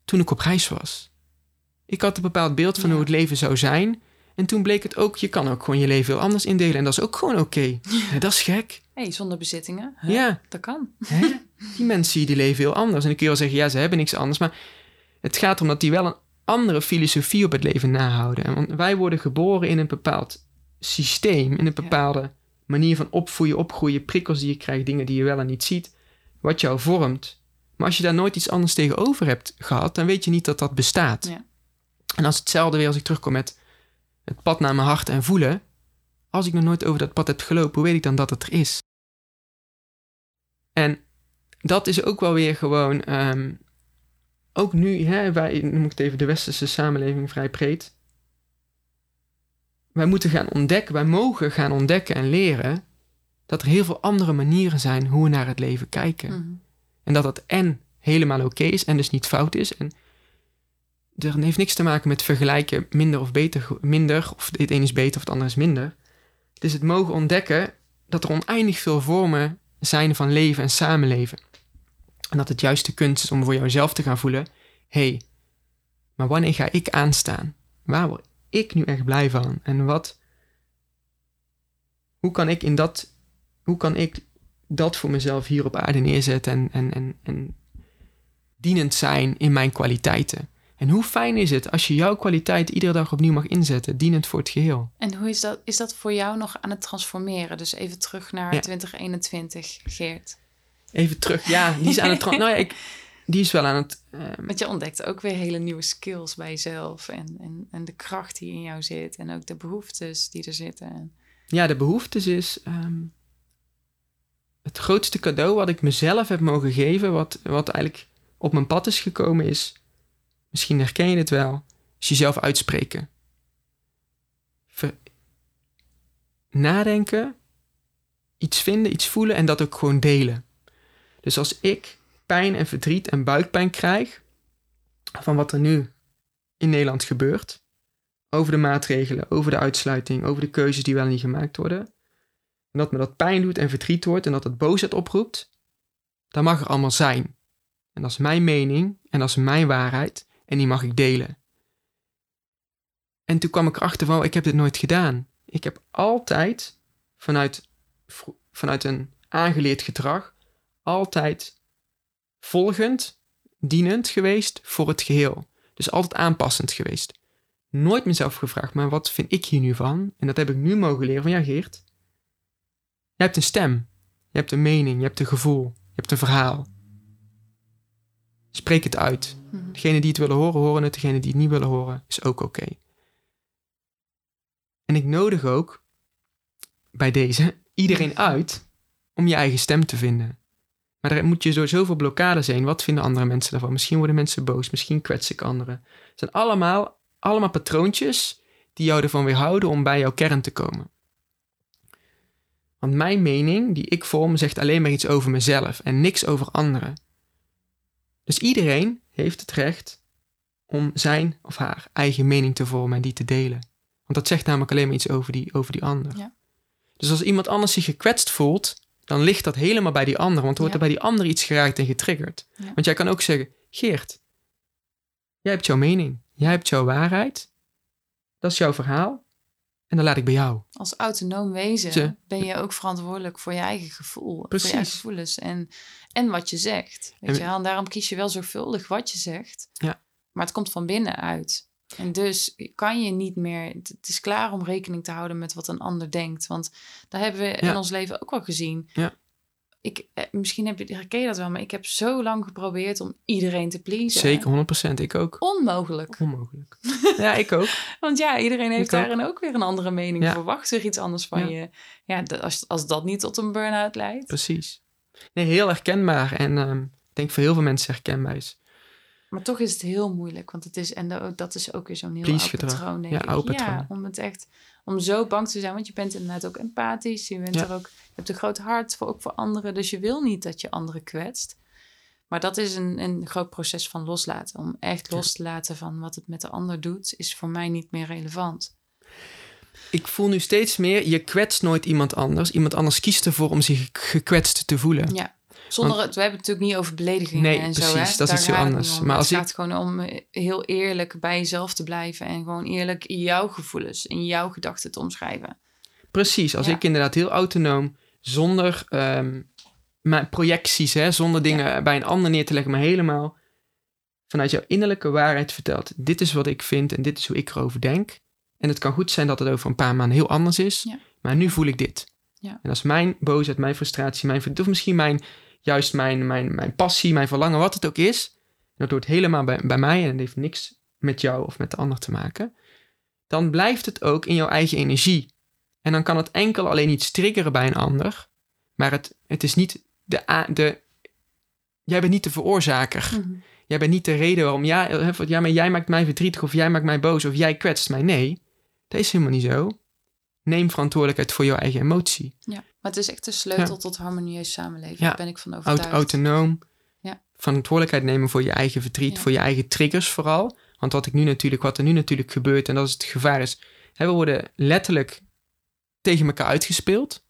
toen ik op reis was. Ik had een bepaald beeld van Ja. hoe het leven zou zijn. En toen bleek het ook, je kan ook gewoon je leven heel anders indelen. En dat is ook gewoon oké. Ja, dat is gek. Hé, hey, zonder bezittingen? Ja, Dat kan. hè? die mensen die leven heel anders. En dan kun je wel zeggen, ja, ze hebben niks anders. Maar het gaat erom dat die wel een andere filosofie op het leven nahouden. En Want wij worden geboren in een bepaald systeem, in een bepaalde manier van opvoeden, opgroeien, prikkels die je krijgt, dingen die je wel en niet ziet, wat jou vormt. Maar als je daar nooit iets anders tegenover hebt gehad, dan weet je niet dat dat bestaat. Ja. En als hetzelfde weer als ik terugkom met het pad naar mijn hart en voelen, als ik nog nooit over dat pad heb gelopen, hoe weet ik dan dat het er is? En dat is ook wel weer gewoon, ehm, ook nu, hè, wij, noem ik het even de westerse samenleving vrij breed. Wij moeten gaan ontdekken, wij mogen gaan ontdekken en leren dat er heel veel andere manieren zijn hoe we naar het leven kijken. Mhm. En dat dat en helemaal oké is en dus niet fout is. En er heeft niks te maken met vergelijken minder of beter, minder, of het een is beter of het ander is minder. Het is het mogen ontdekken dat er oneindig veel vormen zijn van leven en samenleven. En dat het juist de kunst is om voor jouzelf te gaan voelen: hé, hey, maar wanneer ga ik aanstaan? Waar word ik nu echt blij van? En wat, hoe kan ik in dat, hoe kan ik dat voor mezelf hier op aarde neerzetten en, en, en, en dienend zijn in mijn kwaliteiten? En hoe fijn is het als je jouw kwaliteit iedere dag opnieuw mag inzetten, dienend voor het geheel? En hoe is dat, is dat voor jou nog aan het transformeren? Dus even terug naar Ja. 2021, Geert. Even terug, ja, die is aan het. nou ja, ik, die is wel aan het. ehm, Want je ontdekt ook weer hele nieuwe skills bij jezelf. En, en, en de kracht die in jou zit. En ook de behoeftes die er zitten. En, ja, de behoeftes is. ehm, het grootste cadeau wat ik mezelf heb mogen geven, wat, wat eigenlijk op mijn pad is gekomen, is. Misschien herken je het wel, is jezelf uitspreken. Nadenken, iets vinden, iets voelen en dat ook gewoon delen. Dus als ik pijn en verdriet en buikpijn krijg van wat er nu in Nederland gebeurt, over de maatregelen, over de uitsluiting, over de keuzes die wel en niet gemaakt worden, en dat me dat pijn doet en verdriet wordt en dat het boosheid oproept, dat mag er allemaal zijn. En dat is mijn mening en dat is mijn waarheid en die mag ik delen. En toen kwam ik erachter van, ik heb dit nooit gedaan. Ik heb altijd vanuit, vanuit een aangeleerd gedrag, altijd volgend, dienend geweest voor het geheel. Dus altijd aanpassend geweest. Nooit mezelf gevraagd, maar wat vind ik hier nu van? En dat heb ik nu mogen leren van, ja Geert, je hebt een stem, je hebt een mening, je hebt een gevoel, je hebt een verhaal. Spreek het uit. Mhm. Degene die het willen horen, horen het. Degene die het niet willen horen, is ook oké. En ik nodig ook bij deze iedereen uit om je eigen stem te vinden. Maar daar moet je door zoveel blokkades heen. Wat vinden andere mensen daarvan? Misschien worden mensen boos, misschien kwets ik anderen. Het zijn allemaal, allemaal patroontjes die jou ervan weerhouden om bij jouw kern te komen. Want mijn mening, die ik vorm, zegt alleen maar iets over mezelf en niks over anderen. Dus iedereen heeft het recht om zijn of haar eigen mening te vormen en die te delen. Want dat zegt namelijk alleen maar iets over die, over die ander. Ja. Dus als iemand anders zich gekwetst voelt, dan ligt dat helemaal bij die ander. Want er wordt Ja. er bij die ander iets geraakt en getriggerd. Ja. Want jij kan ook zeggen, Geert, jij hebt jouw mening. Jij hebt jouw waarheid. Dat is jouw verhaal. En dan laat ik bij jou. Als autonoom wezen Ze- ben je ook verantwoordelijk voor je eigen gevoel. Voor Precies. je eigen gevoelens en, en wat je zegt. Weet En- je wel? En daarom kies je wel zorgvuldig wat je zegt. Ja. Maar het komt van binnen uit. En dus kan je niet meer... Het is klaar om rekening te houden met wat een ander denkt. Want daar hebben we in Ja. ons leven ook wel gezien. Ja. Ik, eh, misschien heb je, herken je dat wel, maar ik heb zo lang geprobeerd om iedereen te pleasen. Zeker, 100%. Ik ook. Onmogelijk. Onmogelijk. ja, ik ook. Want ja, iedereen heeft Ik daarin ook weer een andere mening. Ja. Verwacht weer iets anders van je. Ja, als, als dat niet tot een burn-out leidt. Precies. Nee, heel herkenbaar. En ehm, ik denk voor heel veel mensen herkenbaar is. Maar toch is het heel moeilijk. Want het is, en da- dat is ook weer zo'n heel oud patroon, denk Ja, ik. oud Ja, patroon. om het echt, om zo bang te zijn. Want je bent inderdaad ook empathisch. Je, bent Ja. er ook, je hebt een groot hart voor, ook voor anderen. Dus je wil niet dat je anderen kwetst. Maar dat is een, een groot proces van loslaten. Om echt los te laten van wat het met de ander doet, is voor mij niet meer relevant. Ik voel nu steeds meer, je kwetst nooit iemand anders. Iemand anders kiest ervoor om zich gekwetst te voelen. Ja. Zonder het, we hebben het natuurlijk niet over beledigingen Nee, en zo. precies, Hè? dat is iets het anders. Maar het als ik- gaat gewoon om eh, heel eerlijk bij jezelf te blijven en gewoon eerlijk jouw gevoelens en jouw gedachten te omschrijven. Precies, als Ja. ik inderdaad heel autonoom, zonder ehm, mijn projecties, hè, zonder dingen bij een ander neer te leggen, maar helemaal vanuit jouw innerlijke waarheid vertelt. Dit is wat ik vind en dit is hoe ik erover denk. En het kan goed zijn dat het over een paar maanden heel anders is, Ja. maar nu voel ik dit. Ja. En is mijn boosheid, mijn frustratie, mijn verdriet, of misschien mijn, juist mijn, mijn, mijn passie, mijn verlangen, wat het ook is. Dat hoort helemaal bij, bij mij en het heeft niks met jou of met de ander te maken. Dan blijft het ook in jouw eigen energie. En dan kan het enkel alleen iets triggeren bij een ander. Maar het, het is niet de, de. Jij bent niet de veroorzaker. Jij bent niet de reden waarom. Ja, ja, maar jij maakt mij verdrietig. Of jij maakt mij boos. Of jij kwetst mij. Nee, dat is helemaal niet zo. Neem verantwoordelijkheid voor jouw eigen emotie. Ja, maar het is echt de sleutel Ja. tot harmonieus samenleven. Ja. Daar ben ik van overtuigd. autonoom. Ja. Verantwoordelijkheid nemen voor je eigen verdriet. Voor je eigen triggers vooral. Want wat, ik nu natuurlijk, wat er nu natuurlijk gebeurt. En dat is het gevaar is. Hè, we worden letterlijk tegen elkaar uitgespeeld.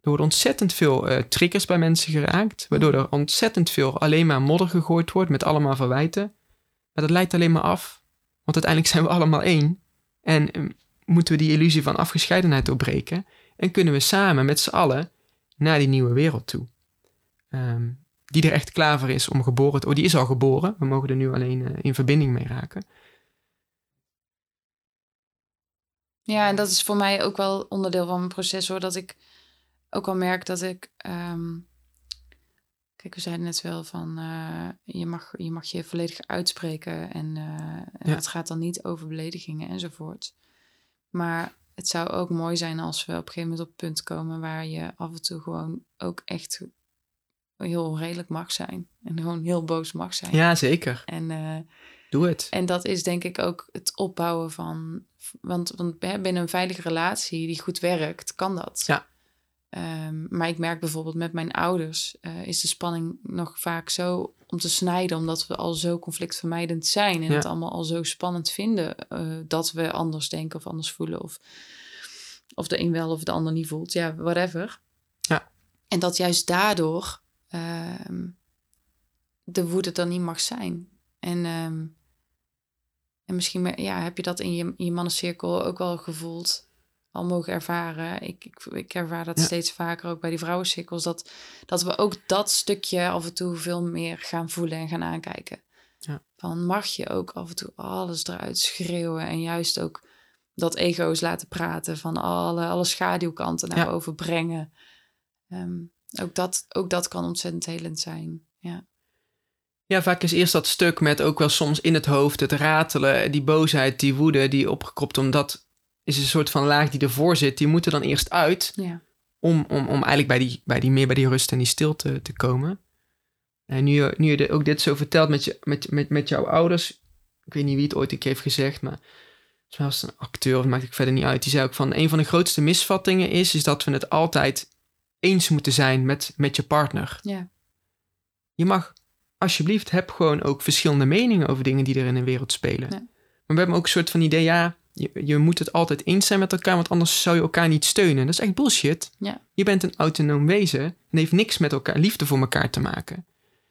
Er worden ontzettend veel eh, triggers bij mensen geraakt. Waardoor er ontzettend veel alleen maar modder gegooid wordt. Met allemaal verwijten. Maar dat leidt alleen maar af. Want uiteindelijk zijn we allemaal één. En eh, moeten we die illusie van afgescheidenheid doorbreken. En kunnen we samen met z'n allen naar die nieuwe wereld toe. Ehm, die er echt klaar voor is om geboren te worden. Die is al geboren. We mogen er nu alleen eh, in verbinding mee raken. Ja, en dat is voor mij ook wel onderdeel van mijn proces hoor. Dat ik ook al merk dat ik. ehm, kijk, we zeiden net wel van eh, je, mag, je mag je volledig uitspreken. En eh, en Ja. het gaat dan niet over beledigingen enzovoort. Maar het zou ook mooi zijn als we op een gegeven moment op het punt komen waar je af en toe gewoon ook echt heel onredelijk mag zijn. En gewoon heel boos mag zijn. Ja, zeker. En eh, Doe het. en dat is denk ik ook het opbouwen van. Want, want binnen een veilige relatie die goed werkt, kan dat. Ja. Ehm, maar ik merk bijvoorbeeld met mijn ouders eh, is de spanning nog vaak zo om te snijden, omdat we al zo conflictvermijdend zijn en Ja. het allemaal al zo spannend vinden eh, dat we anders denken of anders voelen of, of de een wel of de ander niet voelt, ja, whatever. Ja. En dat juist daardoor ehm, de woede er niet mag zijn. En, ehm, en misschien ja, heb je dat in je, in je mannencirkel ook wel gevoeld al mogen ervaren. Ik, ik, ik ervaar dat steeds vaker ook bij die vrouwencirkels. Dat, dat we ook dat stukje af en toe veel meer gaan voelen en gaan aankijken. Ja. Van mag je ook af en toe alles eruit schreeuwen en juist ook dat ego's laten praten van alle, alle schaduwkanten naar boven brengen. Ehm, ook, dat, ook dat kan ontzettend helend zijn. Ja. Ja, vaak is eerst dat stuk met ook wel soms in het hoofd het ratelen, die boosheid, die woede, die opgekropt, omdat is een soort van laag die ervoor zit, die moet er dan eerst uit. Ja. Om, om, om eigenlijk bij die, bij die meer bij die rust en die stilte te komen. En nu, je, nu je ook dit zo vertelt met, je, met, met, met jouw ouders, ik weet niet wie het ooit een keer heeft gezegd, maar zoals een acteur, of maakt ik verder niet uit, die zei ook van een van de grootste misvattingen is, is dat we het altijd eens moeten zijn met, met je partner. Ja. Je mag alsjeblieft, heb gewoon ook verschillende meningen over dingen die er in de wereld spelen. Ja. Maar we hebben ook een soort van idee, ja, je, je moet het altijd eens zijn met elkaar, want anders zou je elkaar niet steunen. Dat is echt bullshit. Ja. Je bent een autonoom wezen en heeft niks met elkaar, liefde voor elkaar te maken.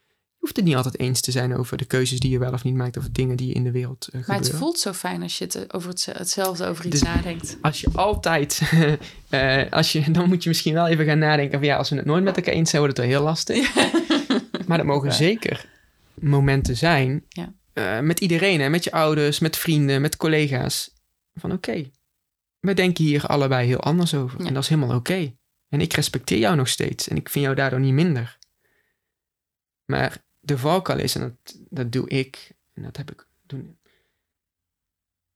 Je hoeft het niet altijd eens te zijn over de keuzes die je wel of niet maakt, of dingen die je in de wereld uh, gebeuren. Maar het voelt zo fijn als je het over hetzelfde over iets dus nadenkt. Als je altijd, uh, als je, dan moet je misschien wel even gaan nadenken van ja, als we het nooit met elkaar eens zijn, wordt het wel heel lastig. maar dat mogen zeker momenten zijn ja. uh, met iedereen, hè, met je ouders, met vrienden, met collega's van oké, okay, we denken hier allebei heel anders over. En dat is helemaal oké. En ik respecteer jou nog steeds. En ik vind jou daardoor niet minder. Maar de valkuil is, en dat, dat doe ik, en dat heb ik doen.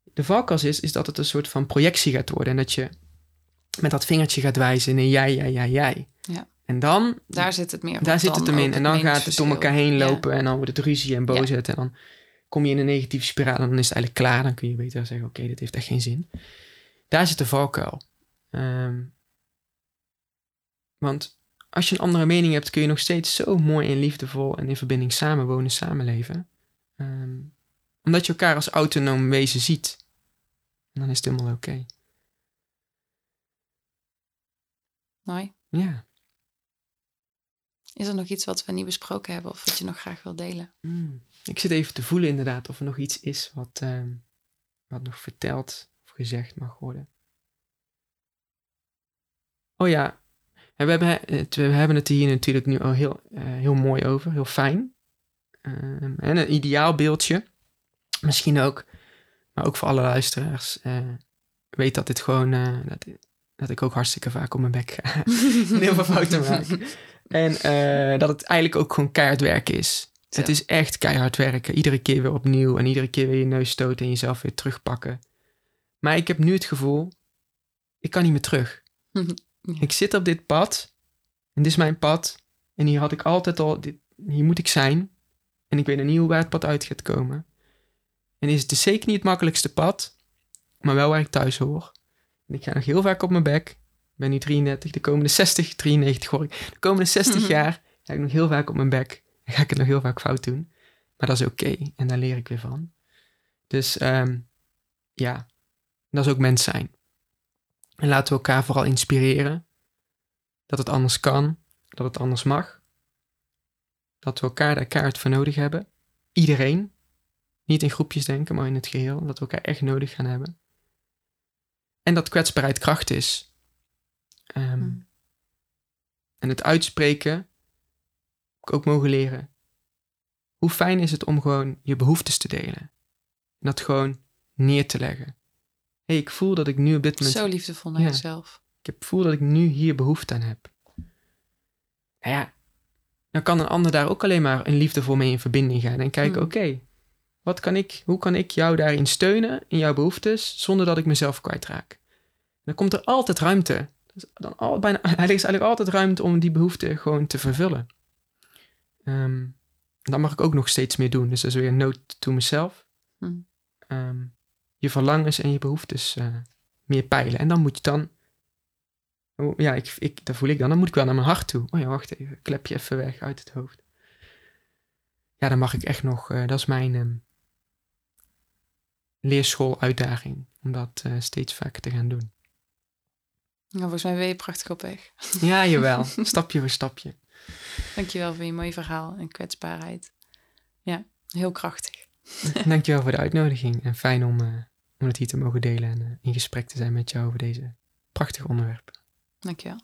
De valkuil is, is dat het een soort van projectie gaat worden. En dat je met dat vingertje gaat wijzen in jij, jij, jij, jij. Ja. En dan... Daar zit het meer Daar zit het hem in. En dan gaat het om elkaar heen lopen. En dan wordt het ruzie en boosheid. En dan kom je in een negatieve spiraal en dan is het eigenlijk klaar. Dan kun je beter zeggen, oké, dit heeft echt geen zin. Daar zit de valkuil. Ehm, want als je een andere mening hebt, kun je nog steeds zo mooi en liefdevol en in verbinding samenwonen, samenleven. Um, omdat je elkaar als autonoom wezen ziet. En dan is het helemaal oké. Okay. Mooi. Ja. Is er nog iets wat we niet besproken hebben of wat je nog graag wil delen? Hmm. Ik zit even te voelen inderdaad of er nog iets is wat, uh, wat nog verteld of gezegd mag worden. Oh ja, we hebben, het, we hebben het hier natuurlijk nu al heel, uh, heel mooi over, heel fijn. Um, en een ideaal beeldje. Misschien ook, maar ook voor alle luisteraars. Uh, weet dat dit gewoon, dat, dat ik ook hartstikke vaak op mijn bek ga. en heel veel fouten maak. En dat het eigenlijk ook gewoon keihard is. Het is echt keihard werken. Iedere keer weer opnieuw en iedere keer weer je neus stoten en jezelf weer terugpakken. Maar ik heb nu het gevoel, ik kan niet meer terug. Ik zit op dit pad en dit is mijn pad. En hier had ik altijd al, dit, hier moet ik zijn. En ik weet nog niet hoe waar het pad uit gaat komen. En is het dus zeker niet het makkelijkste pad, maar wel waar ik thuis hoor. En ik ga nog heel vaak op mijn bek. Ik ben nu 33, de komende 60, 93 hoor ik. De komende 60 jaar ga ik nog heel vaak op mijn bek ga ik het nog heel vaak fout doen. Maar dat is oké en daar leer ik weer van. Dus um, ja, dat is ook mens zijn. En laten we elkaar vooral inspireren. Dat het anders kan, dat het anders mag. Dat we elkaar daar kaart voor nodig hebben. Iedereen. Niet in groepjes denken, maar in het geheel. Dat we elkaar echt nodig gaan hebben. En dat kwetsbaarheid kracht is. Um, En het uitspreken ook mogen leren. Hoe fijn is het om gewoon je behoeftes te delen? En dat gewoon neer te leggen. hey, ik voel dat ik nu op dit moment... Zo liefdevol naar jezelf. Ik voel dat ik nu hier behoefte aan heb. Nou ja, dan kan een ander daar ook alleen maar een liefdevol mee in verbinding gaan. En kijken, hmm. oké, wat kan ik, hoe kan ik jou daarin steunen, in jouw behoeftes, zonder dat ik mezelf kwijtraak? dan komt er altijd ruimte. Dus dan al, bijna, er is eigenlijk altijd ruimte om die behoefte gewoon te vervullen. Um, dat mag ik ook nog steeds meer doen. Dus dat is weer een note to mezelf. Hm. Ehm, je verlangens en je behoeftes uh, meer peilen. En dan moet je dan... Oh, ja, ik, ik, dat voel ik dan. Dan moet ik wel naar mijn hart toe. Oh ja, wacht even. Klep je even weg uit het hoofd. Ja, dan mag ik echt nog... Uh, dat is mijn um, leerschool-uitdaging. Om dat uh, steeds vaker te gaan doen. Nou, volgens mij ben je prachtig op weg. Ja, jawel. stapje voor stapje. Dankjewel voor je mooie verhaal en kwetsbaarheid. Ja, heel krachtig. Dankjewel voor de uitnodiging en fijn om, uh, om het hier te mogen delen en uh, in gesprek te zijn met jou over deze prachtige onderwerpen. Dankjewel.